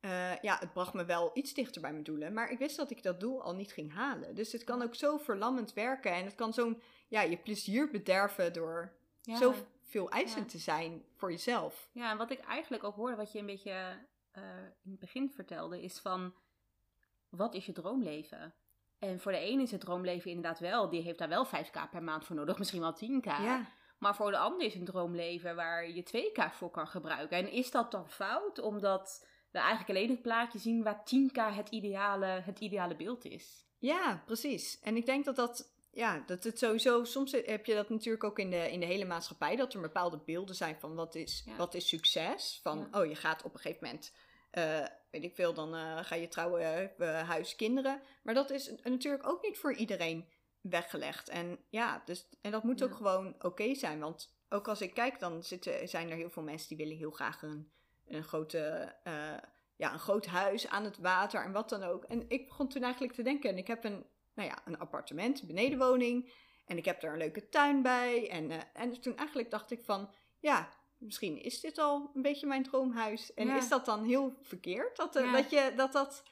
uh, ja, het bracht me wel iets dichter bij mijn doelen. Maar ik wist dat ik dat doel al niet ging halen. Dus het kan ook zo verlammend werken. En het kan zo'n, ja, je plezier bederven door ja. zoveel eisend te zijn voor jezelf.
Ja, en wat ik eigenlijk ook hoorde, wat je een beetje uh, in het begin vertelde, is van, wat is je droomleven? En voor de ene is het droomleven inderdaad wel, die heeft daar wel 5k per maand voor nodig, *laughs* misschien wel 10k. Ja. Maar voor de ander is een droomleven waar je 2k voor kan gebruiken. En is dat dan fout? Omdat we eigenlijk alleen het plaatje zien waar 10k het ideale, het ideale beeld is.
Ja, precies. En ik denk dat dat, ja, dat het sowieso, soms heb je dat natuurlijk ook in de, in de hele maatschappij, dat er bepaalde beelden zijn van wat is, wat is succes. Van, oh, je gaat op een gegeven moment, uh, weet ik veel, dan uh, ga je trouwen, uh, huis, kinderen. Maar dat is natuurlijk ook niet voor iedereen weggelegd. En ja, dus, en dat moet ook gewoon oké okay zijn. Want ook als ik kijk, dan zitten, zijn er heel veel mensen die willen heel graag een een grote uh, ja, een groot huis aan het water en wat dan ook. En ik begon toen eigenlijk te denken, en ik heb een, nou ja, een appartement, een benedenwoning. En ik heb daar een leuke tuin bij. En, eh, en toen eigenlijk dacht ik van, ja, misschien is dit al een beetje mijn droomhuis. En
Ja.
is dat dan heel verkeerd? Dat, eh,
Ja.
dat, je, dat dat...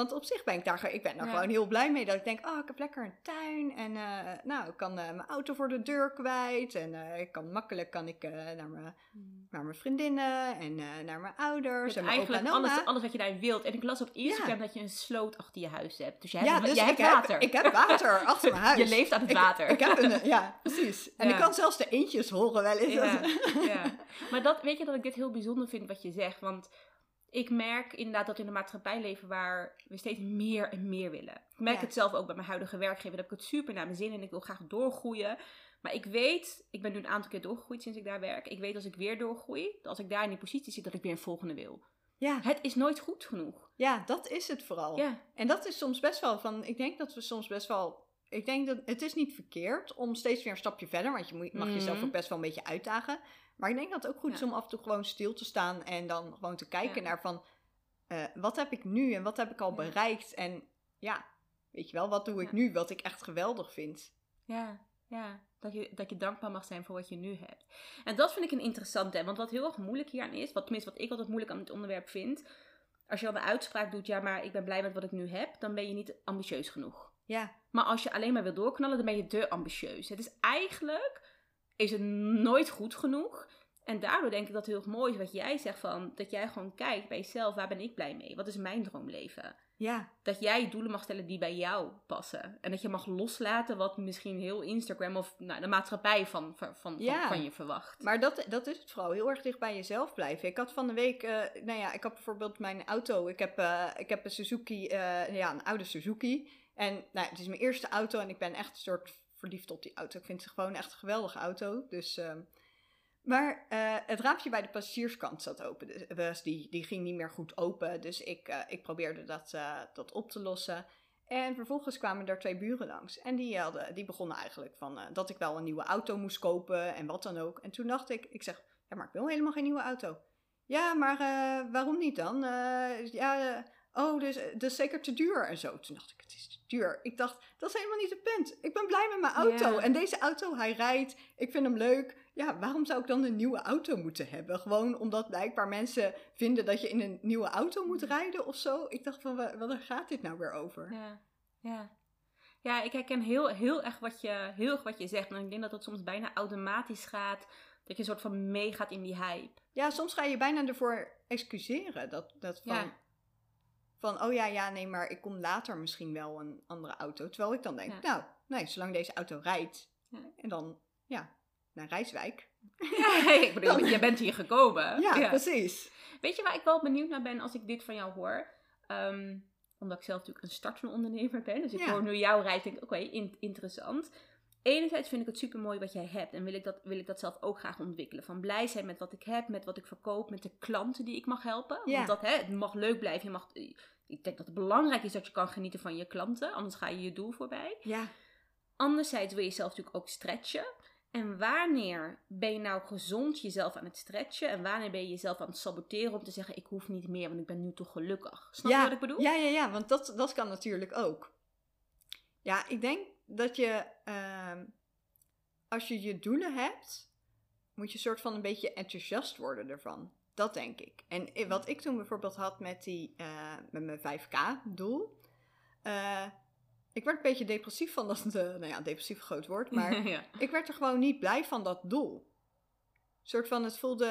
Want op zich ben ik daar, ik ben daar
Ja.
gewoon heel blij mee. Dat ik denk, oh, ik heb lekker een tuin. En eh, nou, ik kan eh, mijn auto voor de deur kwijt. En eh, ik kan makkelijk kan ik, naar, mijn, naar mijn vriendinnen en naar mijn ouders. En mijn
eigenlijk
en
alles, alles wat je daar wilt. En ik las op Instagram
Ja.
dat je een sloot achter je huis hebt. Dus jij
ja,
hebt,
dus heb,
water.
ik heb water *laughs* achter mijn huis.
Je leeft aan het water.
Ik, heb een, ja, *laughs* precies. En
Ja.
ik kan zelfs de eentjes horen wel eens. *laughs*
Ja. Maar dat, weet je dat ik dit heel bijzonder vind wat je zegt? Want ik merk inderdaad dat we in een maatschappij leven waar we steeds meer en meer willen. Ik merk
Ja.
het zelf ook bij mijn huidige werkgever. Dat heb ik het super naar mijn zin en ik wil graag doorgroeien. Maar ik weet, ik ben nu een aantal keer doorgegroeid sinds ik daar werk. Ik weet als ik weer doorgroei, dat als ik daar in die positie zit, dat ik weer een volgende wil.
Ja,
Het is nooit goed genoeg.
ja, dat is het vooral.
Ja,
En dat is soms best wel van, ik denk dat we soms best wel, ik denk dat het is niet verkeerd om steeds weer een stapje verder, want je mag jezelf
Mhm.
ook best wel een beetje uitdagen. Maar ik denk dat het ook goed is om af en toe gewoon stil te staan en dan gewoon te kijken naar van, eh, wat heb ik nu en wat heb ik al bereikt? En ja, weet je wel, wat doe ik nu wat ik echt geweldig vind?
ja, ja. Dat je, dat je dankbaar mag zijn voor wat je nu hebt. En dat vind ik een interessante. Want wat heel erg moeilijk hieraan is, wat tenminste wat ik altijd moeilijk aan het onderwerp vind. Als je dan de uitspraak doet, ja, maar ik ben blij met wat ik nu heb, dan ben je niet ambitieus genoeg.
Ja,
Maar als je alleen maar wil doorknallen, dan ben je te ambitieus. Het is eigenlijk, is het nooit goed genoeg. En daardoor denk ik dat het heel mooi is wat jij zegt van, dat jij gewoon kijkt bij jezelf, waar ben ik blij mee? Wat is mijn droomleven?
ja,
Dat jij doelen mag stellen die bij jou passen. En dat je mag loslaten wat misschien heel Instagram of nou, de maatschappij van, van, van,
Ja.
van je verwacht.
Maar dat, dat is het vooral, heel erg dicht bij jezelf blijven. Ik had van de week, eh, nou ja, ik had bijvoorbeeld mijn auto. Ik heb, eh, ik heb een Suzuki, eh, ja, een oude Suzuki. En nou, het is mijn eerste auto en ik ben echt een soort verliefd op die auto. Ik vind het gewoon echt een geweldige auto. Dus, ehm, maar eh, het raampje bij de passagierskant zat open. Dus, die, die ging niet meer goed open. Dus ik, eh, ik probeerde dat, eh, dat op te lossen. En vervolgens kwamen er twee buren langs. En die, hadden, die begonnen eigenlijk van dat ik wel een nieuwe auto moest kopen en wat dan ook. En toen dacht ik, ik zeg, ja, maar ik wil helemaal geen nieuwe auto. Ja, maar waarom niet dan? Ja, oh, dus, dat is zeker te duur en zo. Toen dacht ik, het is te duur. Ik dacht, dat is helemaal niet het punt. Ik ben blij met mijn auto. En deze auto, hij rijdt. Ik vind hem leuk. Ja, waarom zou ik dan een nieuwe auto moeten hebben? Gewoon omdat blijkbaar mensen vinden dat je in een nieuwe auto moet rijden of zo. Ik dacht van, wa- waar gaat dit nou weer over?
Ja, ja. Ja, ik herken heel, heel, erg wat je, heel erg wat je zegt. En ik denk dat het soms bijna automatisch gaat. Dat je een soort van meegaat in die hype.
Ja, soms ga je bijna ervoor excuseren. Dat, dat van,
Ja.
Van, oh ja, ja, nee, maar ik kom later misschien wel een andere auto. Terwijl ik dan denk,
Ja.
nou, nee, zolang deze auto rijdt.
Ja.
En dan, ja, naar Rijswijk. *laughs*
Ja, ik bedoel, je bent hier gekomen. *laughs*
Ja, precies.
Weet je waar ik wel benieuwd naar ben als ik dit van jou hoor? Ehm, omdat ik zelf natuurlijk een startende ondernemer ben. Dus ik hoor nu jouw reis denk ik, oké, in- interessant. Enerzijds vind ik het super mooi wat jij hebt. En wil ik, dat, wil ik dat zelf ook graag ontwikkelen. Van blij zijn met wat ik heb, met wat ik verkoop, met de klanten die ik mag helpen.
Ja.
Want dat, hè, het mag leuk blijven. Je mag, ik denk dat het belangrijk is dat je kan genieten van je klanten. Anders ga je je doel voorbij.
Ja,
Anderzijds wil je jezelf natuurlijk ook stretchen. En wanneer ben je nou gezond jezelf aan het stretchen? En wanneer ben je jezelf aan het saboteren om te zeggen: Ik hoef niet meer, want ik ben nu toch gelukkig? Snap
ja,
je wat ik bedoel?
Ja, ja, ja, want dat, dat kan natuurlijk ook. Ja, ik denk dat je, ehm, als je je doelen hebt, moet je soort van een beetje enthousiast worden ervan. Dat denk ik. En wat ik toen bijvoorbeeld had met, die, eh, met mijn 5K-doel. eh, ik werd een beetje depressief van dat, *laughs* eh, nou ja, depressief groot woord, *laughs* maar
ja.
ik werd er gewoon niet blij van dat doel. Een soort van, het voelde,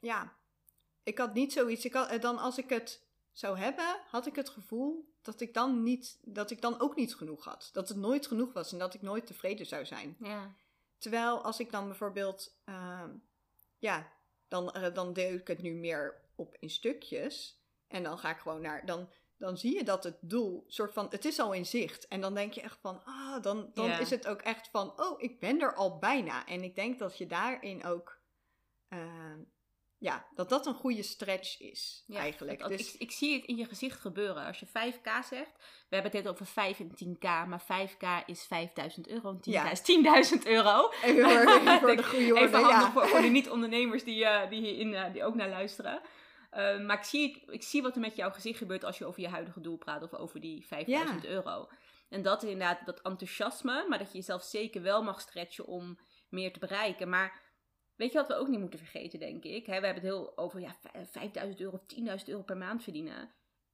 ja, ik had niet zoiets. Ik had, dan als ik het zou hebben, had ik het gevoel dat ik dan niet, dat ik dan ook niet genoeg had. Dat het nooit genoeg was en dat ik nooit tevreden zou zijn.
ja.
Terwijl als ik dan bijvoorbeeld, ehm, ja, dan, eh, dan deel ik het nu meer op in stukjes. En dan ga ik gewoon naar, dan, dan zie je dat het doel, soort van, het is al in zicht. En dan denk je echt van, ah, dan, dan
Ja.
is het ook echt van, oh, ik ben er al bijna. En ik denk dat je daarin ook, ehm, ja, dat dat een goede stretch is,
Ja,
eigenlijk.
dat-
Dus,
ik, ik zie het in je gezicht gebeuren. Als je 5k zegt, we hebben het net over 5 en 10k, maar 5k is 5000 euro en 10k
Ja.
is 10.000 euro.
even voor, *laughs* voor de goede orde,
Even
ja.
voor, voor de niet-ondernemers die, eh, die, hierin, eh, die ook naar luisteren. Eh, maar ik zie, ik zie wat er met jouw gezicht gebeurt als je over je huidige doel praat of over die 5000 euro. En dat inderdaad, dat enthousiasme, maar dat je jezelf zeker wel mag stretchen om meer te bereiken. Maar weet je wat we ook niet moeten vergeten, denk ik? we hebben het heel over ja, 5000 euro of 10.000 euro per maand verdienen.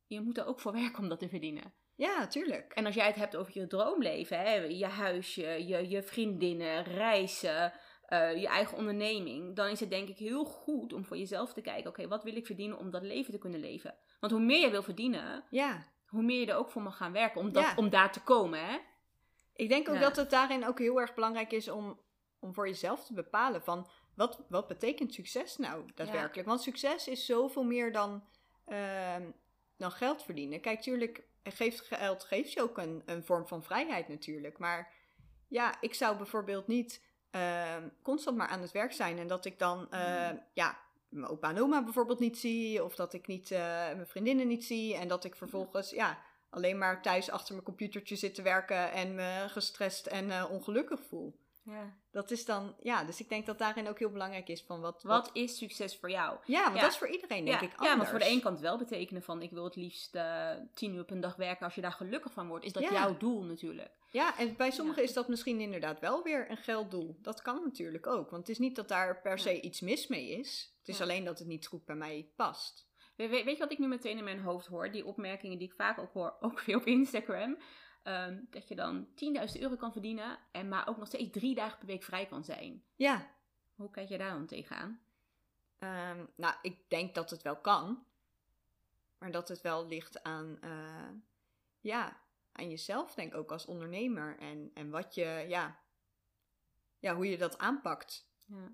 Je moet er ook voor werken om dat te verdienen.
Ja, tuurlijk.
En als jij het hebt over je droomleven, hè, je huisje, je, je vriendinnen, reizen, uh, je eigen onderneming, dan is het denk ik heel goed om voor jezelf te kijken: oké, wat wil ik verdienen om dat leven te kunnen leven? Want hoe meer je wil verdienen,
ja.
hoe meer je er ook voor mag gaan werken om, dat, om daar te komen. Hè?
Ik denk ook dat het daarin ook heel erg belangrijk is om, om voor jezelf te bepalen van wat, wat betekent succes nou daadwerkelijk? Want succes is zoveel meer dan, uh, dan geld verdienen. Kijk, tuurlijk geeft geld geeft je ook een, een vorm van vrijheid natuurlijk. Maar ja, ik zou bijvoorbeeld niet Ehm, constant maar aan het werk zijn. En dat ik dan, uh, ja, mijn opa en oma bijvoorbeeld niet zie. Of dat ik niet, uh, mijn vriendinnen niet zie. En dat ik vervolgens, ja, alleen maar thuis achter mijn computertje zit te werken. En me gestrest en ongelukkig voel. Ja. Dat is dan, ja, dus ik denk dat daarin ook heel belangrijk is van wat...
Wat, is succes voor jou?
Ja, want dat is voor iedereen denk ik anders.
Ja, want voor de een kan het wel betekenen van ik wil het liefst uh, tien uur per dag werken als je daar gelukkig van wordt. Is dat jouw doel natuurlijk?
Ja, en bij sommigen is dat misschien inderdaad wel weer een gelddoel. Dat kan natuurlijk ook, want het is niet dat daar per se iets mis mee is. Het is alleen dat het niet goed bij mij past.
weet je wat ik nu meteen in mijn hoofd hoor? Die opmerkingen die ik vaak ook hoor, *laughs* ook weer op Instagram. Ehm, dat je dan 10.000 euro kan verdienen en maar ook nog steeds drie dagen per week vrij kan zijn.
Ja.
Hoe kijk je daar dan tegenaan?
Um, nou, ik denk dat het wel kan. Maar dat het wel ligt aan, uh, ja, aan jezelf, denk ik ook als ondernemer. En, en wat je, ja, ja, hoe je dat aanpakt. Ja.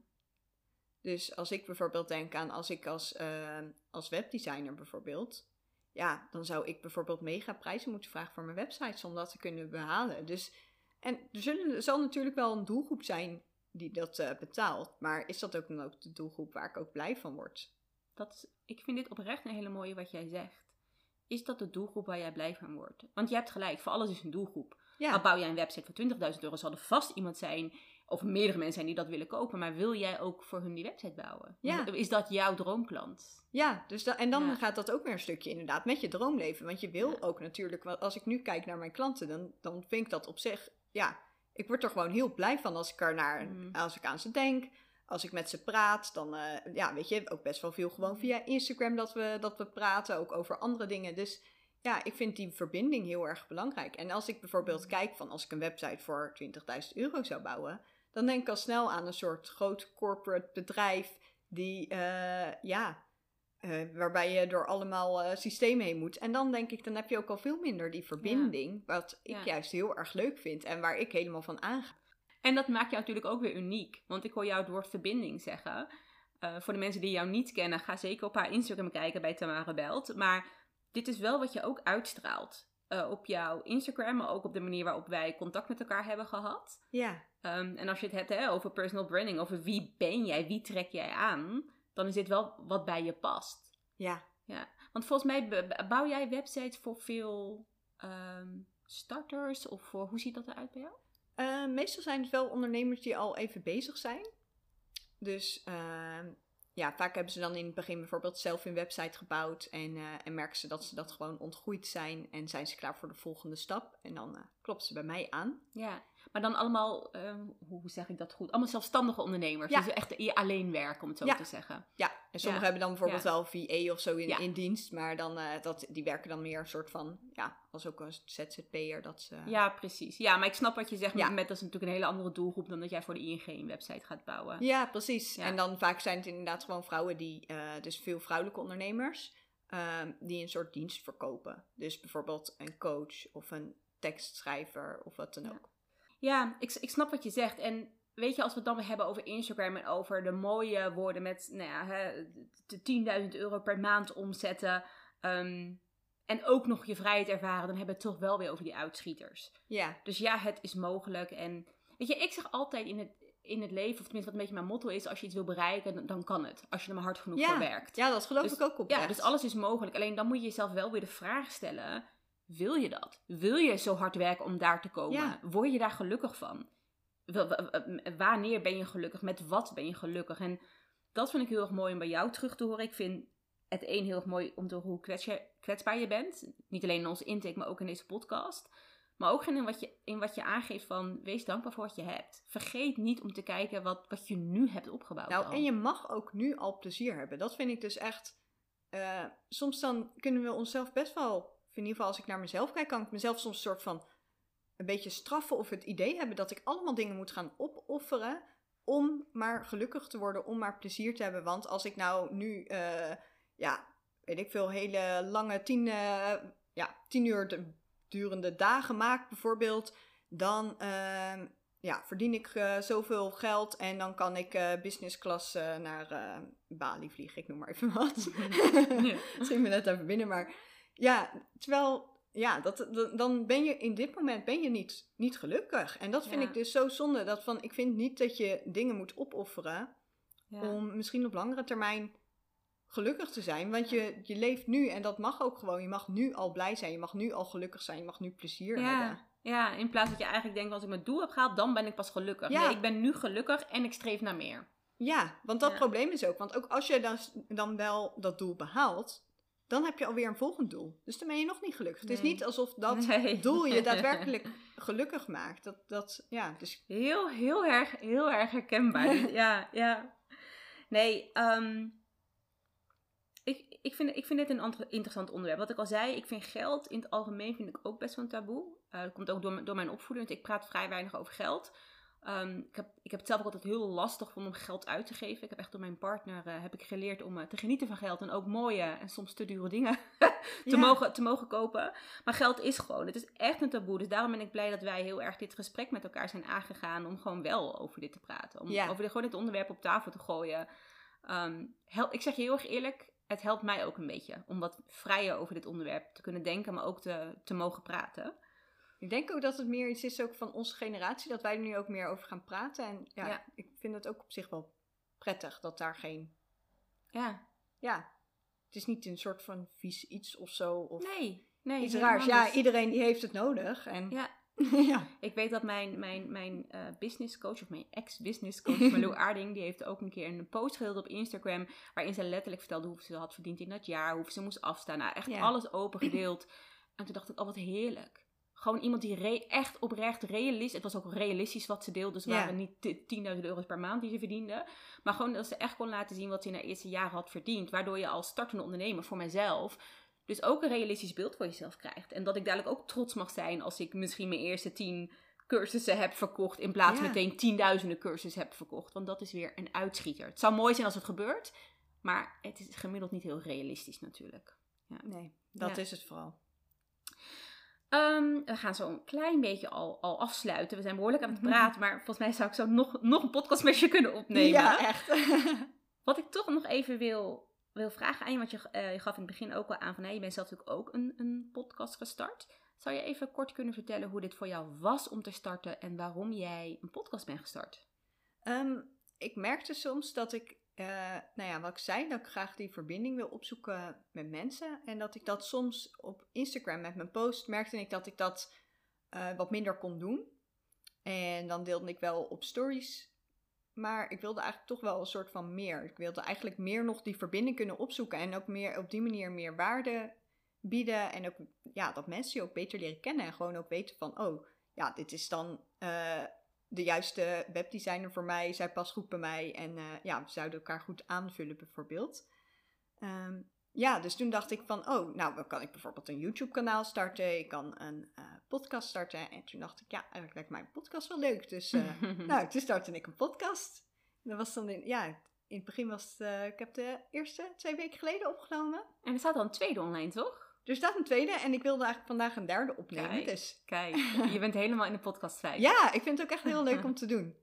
Dus als ik bijvoorbeeld denk aan als ik als, uh, als webdesigner bijvoorbeeld ja, dan zou ik bijvoorbeeld mega prijzen moeten vragen voor mijn websites om dat te kunnen behalen. Dus, en er, zullen, er zal natuurlijk wel een doelgroep zijn die dat uh, betaalt. Maar is dat ook dan ook de doelgroep waar ik ook blij van word?
Dat, ik vind dit oprecht een hele mooie wat jij zegt. Is dat de doelgroep waar jij blij van wordt? Want je hebt gelijk, voor alles is een doelgroep. Ja. Al bouw jij een website voor 20.000 euro, zal er vast iemand zijn of meerdere mensen zijn die dat willen kopen, maar wil jij ook voor hun die website bouwen? Ja. Is dat jouw droomklant?
Ja, dus en dan gaat dat ook weer een stukje inderdaad met je droomleven. Want je wil ook natuurlijk, als ik nu kijk naar mijn klanten, dan, dan vind ik dat op zich, ja, ik word er gewoon heel blij van als ik, er naar, mm. als ik aan ze denk. Als ik met ze praat, dan, uh, ja, weet je, ook best wel veel gewoon mm. via Instagram dat we, dat we praten, ook over andere dingen. Dus ja, ik vind die verbinding heel erg belangrijk. En als ik bijvoorbeeld mm. kijk van als ik een website voor 20.000 euro zou bouwen, dan denk ik al snel aan een soort groot corporate bedrijf die, uh, ja, uh, waarbij je door allemaal uh, systemen heen moet. En dan denk ik, dan heb je ook al veel minder die verbinding, wat ik juist heel erg leuk vind en waar ik helemaal van aanga.
En dat maakt jou natuurlijk ook weer uniek, want ik hoor jou het woord verbinding zeggen. voor de mensen die jou niet kennen, ga zeker op haar Instagram kijken bij Tamara Belt. Maar dit is wel wat je ook uitstraalt. Op jouw Instagram, maar ook op de manier waarop wij contact met elkaar hebben gehad.
Ja.
Um, en als je het hebt hè, over personal branding, over wie ben jij, wie trek jij aan, dan is dit wel wat bij je past.
Ja.
ja. Want volgens mij bouw jij websites voor veel um, starters of voor, hoe ziet dat eruit bij jou?
Uh, meestal zijn het wel ondernemers die al even bezig zijn. Dus uh, ja, vaak hebben ze dan in het begin bijvoorbeeld zelf een website gebouwd en, uh, en merken ze dat ze dat gewoon ontgroeid zijn en zijn ze klaar voor de volgende stap. En dan uh, klopt ze bij mij aan.
Ja, maar dan allemaal, uh, hoe zeg ik dat goed? Allemaal zelfstandige ondernemers. Ja. Dus echt alleen werken, om het zo te zeggen.
Ja, en sommigen hebben dan bijvoorbeeld wel VA of zo in, in dienst, maar dan, uh, dat, die werken dan meer een soort van, ja, als ook een ZZP'er. Dat ze...
Ja, precies. Ja, maar ik snap wat je zegt, met, met dat is natuurlijk een hele andere doelgroep dan dat jij voor de ING een website gaat bouwen.
Ja, precies. En dan vaak zijn het inderdaad gewoon vrouwen die, uh, dus veel vrouwelijke ondernemers, ehm, die een soort dienst verkopen. Dus bijvoorbeeld een coach of een tekstschrijver of wat dan ook.
Ja, ik, ik snap wat je zegt. En weet je, als we het dan weer hebben over Instagram en over de mooie woorden met nou ja, 10.000 euro per maand omzetten. Um, en ook nog je vrijheid ervaren, dan hebben we het toch wel weer over die uitschieters.
Ja.
Dus ja, het is mogelijk. En weet je, ik zeg altijd in het, in het leven, of tenminste wat een beetje mijn motto is, als je iets wil bereiken, dan, kan het. Als je er maar hard genoeg voor werkt.
Ja, dat geloof
dus
ik ook op.
Ja, dus alles is mogelijk. Alleen dan moet je jezelf wel weer de vraag stellen wil je dat? Wil je zo hard werken om daar te komen? Word je daar gelukkig van? Wanneer ben je gelukkig? Met wat ben je gelukkig? En dat vind ik heel erg mooi om bij jou terug te horen. Ik vind het één heel erg mooi om te horen hoe kwetsbaar je bent. Niet alleen in onze intake, maar ook in deze podcast. Maar ook in wat je, in wat je aangeeft van wees dankbaar voor wat je hebt. Vergeet niet om te kijken wat, wat je nu hebt opgebouwd.
Nou,
al.
en je mag ook nu al plezier hebben. Dat vind ik dus echt. eh, soms dan kunnen we onszelf best wel. In ieder geval als ik naar mezelf kijk, kan ik mezelf soms een soort van een beetje straffen of het idee hebben dat ik allemaal dingen moet gaan opofferen om maar gelukkig te worden, om maar plezier te hebben. Want als ik nou nu, eh, ja, weet ik veel, hele lange tien, eh, ja, tien uur de- durende dagen maak bijvoorbeeld, dan eh, ja, verdien ik eh, zoveel geld en dan kan ik business class naar Bali vliegen, ik noem maar even wat. *laughs*
Ja. *laughs*
Misschien me net even binnen, maar ja, terwijl, ja, dat, dan ben je in dit moment ben je niet, niet gelukkig. En dat vind
Ja.
ik dus zo zonde, dat van, ik vind niet dat je dingen moet opofferen
Ja.
om misschien op langere termijn gelukkig te zijn. Want je, je leeft nu en dat mag ook gewoon. Je mag nu al blij zijn, je mag nu al gelukkig zijn, je mag nu plezier hebben.
Ja, ja, in plaats dat je eigenlijk denkt, als ik mijn doel heb gehaald, dan ben ik pas gelukkig.
Ja.
Nee, ik ben nu gelukkig en ik streef naar meer.
Ja, want dat
Ja.
probleem is ook. Want ook als je dan, dan wel dat doel behaalt, dan heb je alweer een volgend doel. Dus dan ben je nog niet gelukkig. Het is niet alsof dat *laughs*
Nee.
doel je *laughs* daadwerkelijk gelukkig maakt. Dat, dat, ja, dus
Heel, heel erg, heel erg herkenbaar. *laughs* Ja, ja. Nee, ehm, ik, ik, vind, ik vind dit een ant- interessant onderwerp. Wat ik al zei, ik vind geld in het algemeen vind ik ook best wel een taboe. Eh, dat komt ook door, door mijn opvoeding, want ik praat vrij weinig over geld. Ehm, ik, heb, ik heb het zelf ook altijd heel lastig gevonden om geld uit te geven. Ik heb echt door mijn partner eh, heb ik geleerd om eh, te genieten van geld en ook mooie en soms te dure dingen *laughs* te,
Ja.
mogen, te mogen kopen. Maar geld is gewoon, het is echt een taboe. Dus daarom ben ik blij dat wij heel erg dit gesprek met elkaar zijn aangegaan om gewoon wel over dit te praten. Om
Ja.
over dit, gewoon dit onderwerp op tafel te gooien. Ehm, ik zeg je heel erg eerlijk, het helpt mij ook een beetje om wat vrijer over dit onderwerp te kunnen denken, maar ook te, te mogen praten.
Ik denk ook dat het meer iets is ook van onze generatie, dat wij er nu ook meer over gaan praten. En ja,
Ja.
ik vind het ook op zich wel prettig dat daar geen,
Ja,
ja, het is niet een soort van vies iets of zo. Of
nee, nee.
iets raars. Ja, iedereen die heeft het nodig. En
Ja, *laughs*
ja.
Ik weet dat mijn, mijn, mijn eh business coach, of mijn ex-business coach, Marlo *laughs* Aarding, die heeft ook een keer een post gedeeld op Instagram, waarin ze letterlijk vertelde hoeveel ze had verdiend in dat jaar, hoeveel ze moest afstaan. Nou, echt
Ja.
alles open gedeeld. En toen dacht ik, oh wat heerlijk. Gewoon iemand die echt oprecht realistisch, het was ook realistisch wat ze deelde, dus het
Ja.
waren niet t- 10.000 euro's per maand die ze verdiende. Maar gewoon dat ze echt kon laten zien wat ze in haar eerste jaren had verdiend, waardoor je als startende ondernemer voor mijzelf dus ook een realistisch beeld voor jezelf krijgt. En dat ik dadelijk ook trots mag zijn als ik misschien mijn eerste tien cursussen heb verkocht. In plaats van
Ja.
meteen tienduizenden cursussen heb verkocht. Want dat is weer een uitschieter. Het zou mooi zijn als het gebeurt. Maar het is gemiddeld niet heel realistisch natuurlijk.
Nee, dat
Ja.
is het vooral.
Ehm, we gaan zo een klein beetje al, al afsluiten. We zijn behoorlijk aan het
Mhm.
praten. Maar volgens mij zou ik zo nog, nog een podcast met je kunnen opnemen.
Ja, echt. *laughs*
Wat ik toch nog even wil, wil vragen aan je, want je, eh, je gaf in het begin ook al aan van, hé, je bent zelf natuurlijk ook een, een podcast gestart. Zou je even kort kunnen vertellen hoe dit voor jou was om te starten en waarom jij een podcast bent gestart?
Ehm, ik merkte soms dat ik, eh, nou ja, wat ik zei, dat ik graag die verbinding wil opzoeken met mensen. En dat ik dat soms op Instagram met mijn post merkte ik dat ik dat eh, wat minder kon doen. En dan deelde ik wel op stories. Maar ik wilde eigenlijk toch wel een soort van meer. Ik wilde eigenlijk meer nog die verbinding kunnen opzoeken. En ook meer op die manier meer waarde bieden. En ook ja, dat mensen je ook beter leren kennen. En gewoon ook weten van, oh, ja, dit is dan eh, de juiste webdesigner voor mij. Zij past goed bij mij. En eh, ja, we zouden elkaar goed aanvullen bijvoorbeeld. Ehm, ja, dus toen dacht ik van, oh, nou dan kan ik bijvoorbeeld een YouTube kanaal starten. Ik kan een eh, podcast starten. En toen dacht ik, ja, eigenlijk lijkt mij een podcast wel leuk. Dus eh, *laughs* nou, toen startte ik een podcast. Dat was dan, in, ja, in het begin was het, ik heb de eerste twee weken geleden opgenomen.
En er staat al een tweede online, toch?
Er staat een tweede en ik wilde eigenlijk vandaag een derde opnemen.
Kijk.
Dus
Kijk, je bent helemaal in de podcast *laughs*
ja, ik vind het ook echt heel leuk om te doen. *laughs*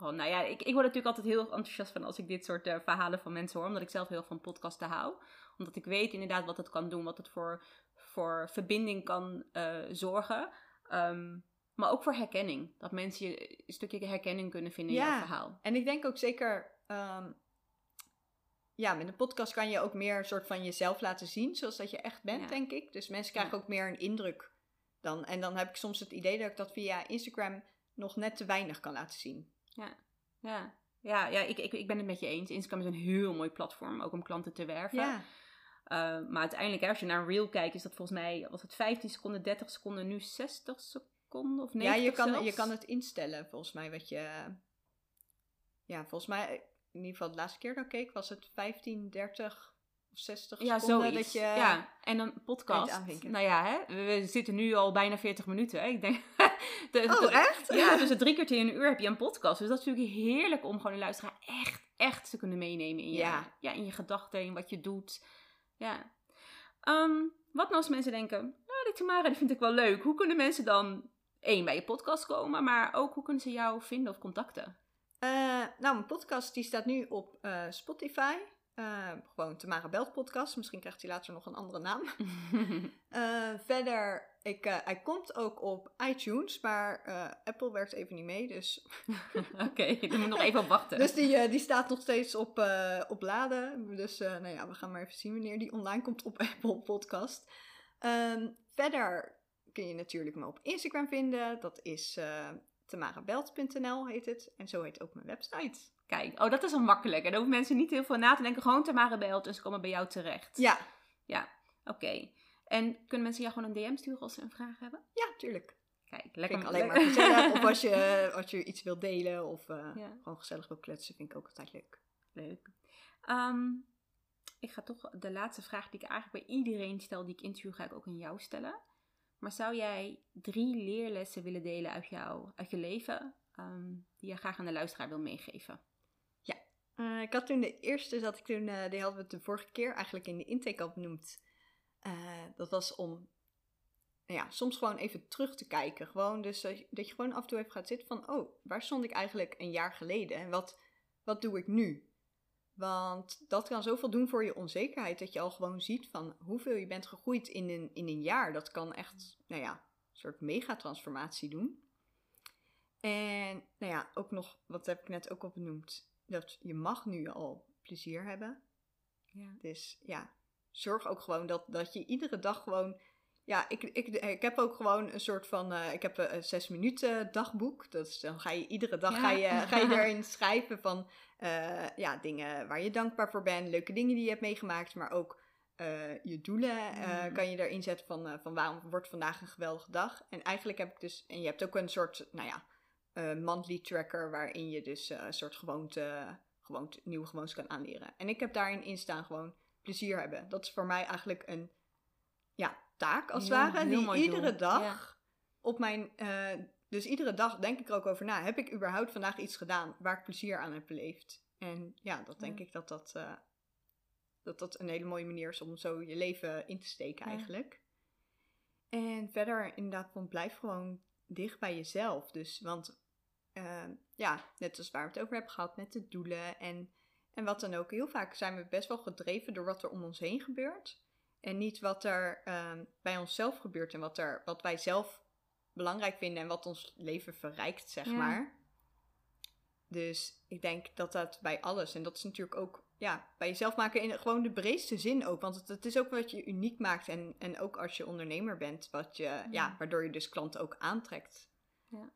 Oh, nou ja, ik, ik word natuurlijk altijd heel enthousiast van als ik dit soort eh, verhalen van mensen hoor. Omdat ik zelf heel van podcasten hou. Omdat ik weet inderdaad wat het kan doen. Wat het voor, voor verbinding kan eh, zorgen. Ehm, maar ook voor herkenning. Dat mensen je een stukje herkenning kunnen vinden in jouw verhaal.
En ik denk ook zeker, ehm, ja, met een podcast kan je ook meer een soort van jezelf laten zien, zoals dat je echt bent,
Ja.
denk ik. Dus mensen krijgen
Ja.
ook meer een indruk dan. En dan heb ik soms het idee dat ik dat via Instagram nog net te weinig kan laten zien.
Ja, ja, ja ik, ik, ik ben het met je eens. Instagram is een heel mooi platform. Ook om klanten te werven.
Ja,
Uh, maar uiteindelijk, hè, als je naar een reel kijkt, is dat volgens mij, was het 15 seconden, 30 seconden, nu 60 seconden of 90
Ja, je kan,
zelfs.
je kan het instellen, volgens mij, wat je... Ja, volgens mij, in ieder geval de laatste keer dat ik keek, was het 15, 30 of 60
Ja,
seconden
zoiets.
dat je...
ja, en een podcast. Nou ja, hè, we we zitten nu al bijna 40 minuten. Hè. Ik denk, *laughs* de,
Oh,
de-
echt?
Ja, *laughs* dus drie keer in een uur heb je een podcast. Dus dat is natuurlijk heerlijk om gewoon een luisteraar echt, echt te kunnen meenemen in je,
Ja.
ja. in je gedachten, in wat je doet. Ja. Ehm, wat nou als mensen denken, nou, die Tamara die vind ik wel leuk. Hoe kunnen mensen dan, één, bij je podcast komen, maar ook hoe kunnen ze jou vinden of contacten?
Eh, nou, mijn podcast die staat nu op eh, Spotify. Eh, gewoon Tamara Belt podcast. Misschien krijgt hij later nog een andere naam. *laughs* Verder, ik, hij komt ook op iTunes, maar Apple werkt even niet mee. Dus, *laughs*
Oké, dan moet nog even op wachten. *laughs*
dus die, die staat nog steeds op, op laden. Dus nou ja, we gaan maar even zien wanneer die online komt op Apple Podcast. Ehm, verder kun je natuurlijk me op Instagram vinden. Dat is tamarabelt.nl heet het. En zo heet ook mijn website.
Kijk, oh, dat is wel makkelijk. En dan hoeven mensen niet heel veel na te denken. Gewoon Tamara belt en ze komen bij jou terecht.
Ja,
Oké. En kunnen mensen jou gewoon een DM sturen als ze een vraag hebben?
ja, tuurlijk.
Kijk, lekker.
Vind ik alleen maar gezellig. *laughs* Of als je, als je iets wilt delen of eh,
Ja.
gewoon gezellig wil kletsen, vind ik ook altijd leuk.
Leuk. Ehm, ik ga toch de laatste vraag die ik eigenlijk bij iedereen stel die ik interview, ga ik ook aan jou stellen. Maar zou jij drie leerlessen willen delen uit, jou, uit je leven, ehm, die je graag aan de luisteraar wil meegeven?
Eh, ik had toen de eerste, dat ik toen, eh, die hadden we de vorige keer eigenlijk in de intake al benoemd. Eh, dat was om, nou ja, soms gewoon even terug te kijken. Gewoon dus dat je, dat je gewoon af en toe even gaat zitten van, oh, waar stond ik eigenlijk een jaar geleden? En wat, wat doe ik nu? Want dat kan zoveel doen voor je onzekerheid, dat je al gewoon ziet van hoeveel je bent gegroeid in een, in een jaar. Dat kan echt, nou ja, een soort megatransformatie doen. En, nou ja, ook nog, wat heb ik net ook al benoemd, dat je mag nu al plezier hebben.
Ja.
Dus ja, zorg ook gewoon dat, dat je iedere dag gewoon. Ja, ik, ik, ik heb ook gewoon een soort van. eh, ik heb een, een zes minuten dagboek. Dus dan ga je iedere dag
Ja.
ga je, *laughs* ga je erin schrijven van eh, ja, dingen waar je dankbaar voor bent, leuke dingen die je hebt meegemaakt, maar ook eh, je doelen eh,
Mm.
kan je erin zetten van, eh, van waarom wordt vandaag een geweldige dag. En eigenlijk heb ik dus. En je hebt ook een soort, nou ja, eh, monthly tracker waarin je dus eh, een soort gewoonte, gewoonte, nieuwe gewoontes kan aanleren. En ik heb daarin in staan gewoon plezier hebben. Dat is voor mij eigenlijk een ja, taak als het ware. Die iedere
doel,
dag
ja.
op mijn. eh, dus iedere dag denk ik er ook over na. Heb ik überhaupt vandaag iets gedaan waar ik plezier aan heb beleefd? En ja, dat denk
Ja.
ik dat dat, eh, dat dat een hele mooie manier is om zo je leven in te steken eigenlijk. En verder inderdaad, van blijf gewoon dicht bij jezelf. Dus, want eh, ja, net als waar we het over hebben gehad met de doelen en, en wat dan ook. Heel vaak zijn we best wel gedreven door wat er om ons heen gebeurt. En niet wat er eh, bij onszelf gebeurt en wat, er, wat wij zelf belangrijk vinden en wat ons leven verrijkt, zeg
Ja.
maar. Dus ik denk dat dat bij alles, en dat is natuurlijk ook ja, bij jezelf maken in gewoon de breedste zin ook. Want het, het is ook wat je uniek maakt. En, en ook als je ondernemer bent, wat je, ja. waardoor je dus klanten ook aantrekt.
Ja.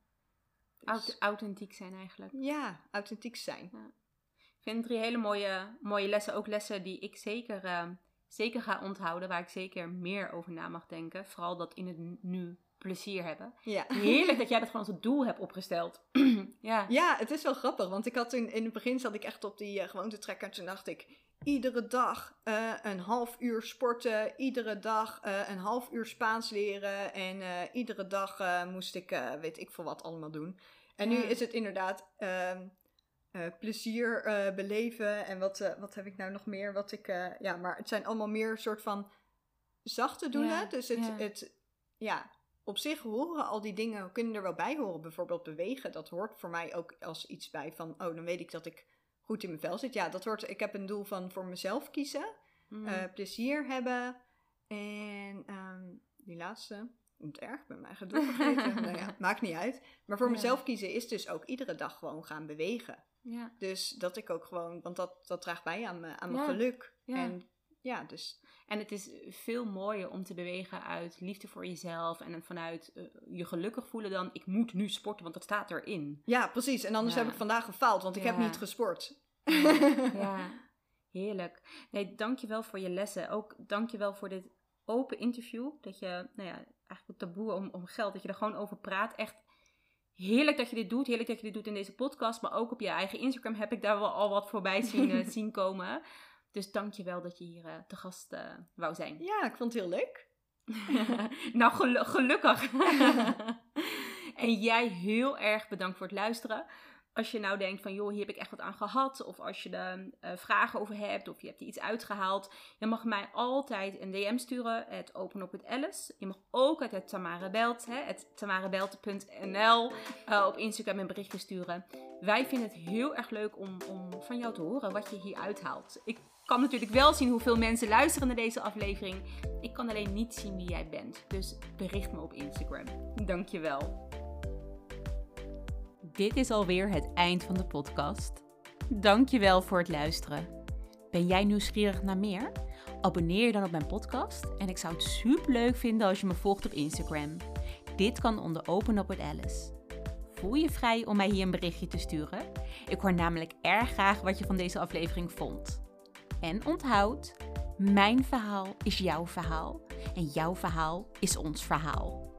Dus-
Aut- authentiek zijn eigenlijk.
ja, authentiek zijn.
Ik vind drie hele mooie, mooie lessen. Ook lessen die ik zeker, eh, zeker ga onthouden. Waar ik zeker meer over na mag denken. Vooral dat in het nu plezier hebben.
Ja.
Heerlijk dat jij dat gewoon als het doel hebt opgesteld. *clears throat* ja.
Ja, het is wel grappig, want ik had toen in het begin zat ik echt op die uh, gewoontetrekker. En toen dacht ik, iedere dag uh, een half uur sporten, iedere dag uh, een half uur Spaans leren en uh, iedere dag moest ik, weet ik veel wat allemaal doen. En nu
Ja.
is het inderdaad ehm, plezier beleven en wat, eh, wat heb ik nou nog meer? Wat ik, eh, ja, maar het zijn allemaal meer soort van zachte doelen.
Ja,
Dus het,
ja.
het, ja, op zich horen al die dingen, kunnen er wel bij horen. Bijvoorbeeld bewegen, dat hoort voor mij ook als iets bij van, oh, dan weet ik dat ik goed in mijn vel zit. Ja, dat hoort, ik heb een doel van voor mezelf kiezen,
Mm.
eh, plezier hebben en ehm, die laatste, niet erg, mijn eigen doel *laughs* vergeten. nou ja, maakt niet uit. Maar voor
Ja.
mezelf kiezen is dus ook iedere dag gewoon gaan bewegen.
Ja.
Dus dat ik ook gewoon, want dat, dat draagt bij aan, mijn- aan mijn
Ja,
geluk.
ja.
En ja, dus
En het is veel mooier om te bewegen uit liefde voor jezelf. En vanuit eh, je gelukkig voelen dan ik moet nu sporten, want dat staat erin.
ja, precies. En anders
Ja.
heb ik vandaag gefaald, want ik heb niet gesport.
Ja. *laughs* Heerlijk. Nee, dankjewel voor je lessen. Ook dankjewel voor dit open interview. Dat je, nou ja, eigenlijk het taboe om, om geld, dat je er gewoon over praat. Echt heerlijk dat je dit doet. Heerlijk dat je dit doet in deze podcast. Maar ook op je eigen Instagram heb ik daar wel al wat voorbij *laughs* zien, uh, zien komen. Dus dankjewel dat je hier uh, te gast uh, wou zijn.
Ja, ik vond het heel leuk. *laughs*
nou, gelu gelukkig. *laughs* en jij heel erg bedankt voor het luisteren als je nou denkt van, joh, hier heb ik echt wat aan gehad. Of als je er uh, vragen over hebt of je hebt iets uitgehaald. Je mag mij altijd een DM sturen. Het Open op het Alice. Je mag ook uit het Tamara Belt, hè, het tamarabelt.nl uh, op Instagram een berichtje sturen. Wij vinden het heel erg leuk om, om van jou te horen wat je hier uithaalt. Ik kan natuurlijk wel zien hoeveel mensen luisteren naar deze aflevering. Ik kan alleen niet zien wie jij bent. Dus bericht me op Instagram. Dankjewel dit is alweer het eind van de podcast. Dankjewel voor het luisteren. Ben jij nieuwsgierig naar meer? Abonneer je dan op mijn podcast en ik zou het super leuk vinden als je me volgt op Instagram. Dit kan onder Open Up with Alice. Voel je vrij om mij hier een berichtje te sturen? Ik hoor namelijk erg graag wat je van deze aflevering vond. En onthoud, mijn verhaal is jouw verhaal en jouw verhaal is ons verhaal.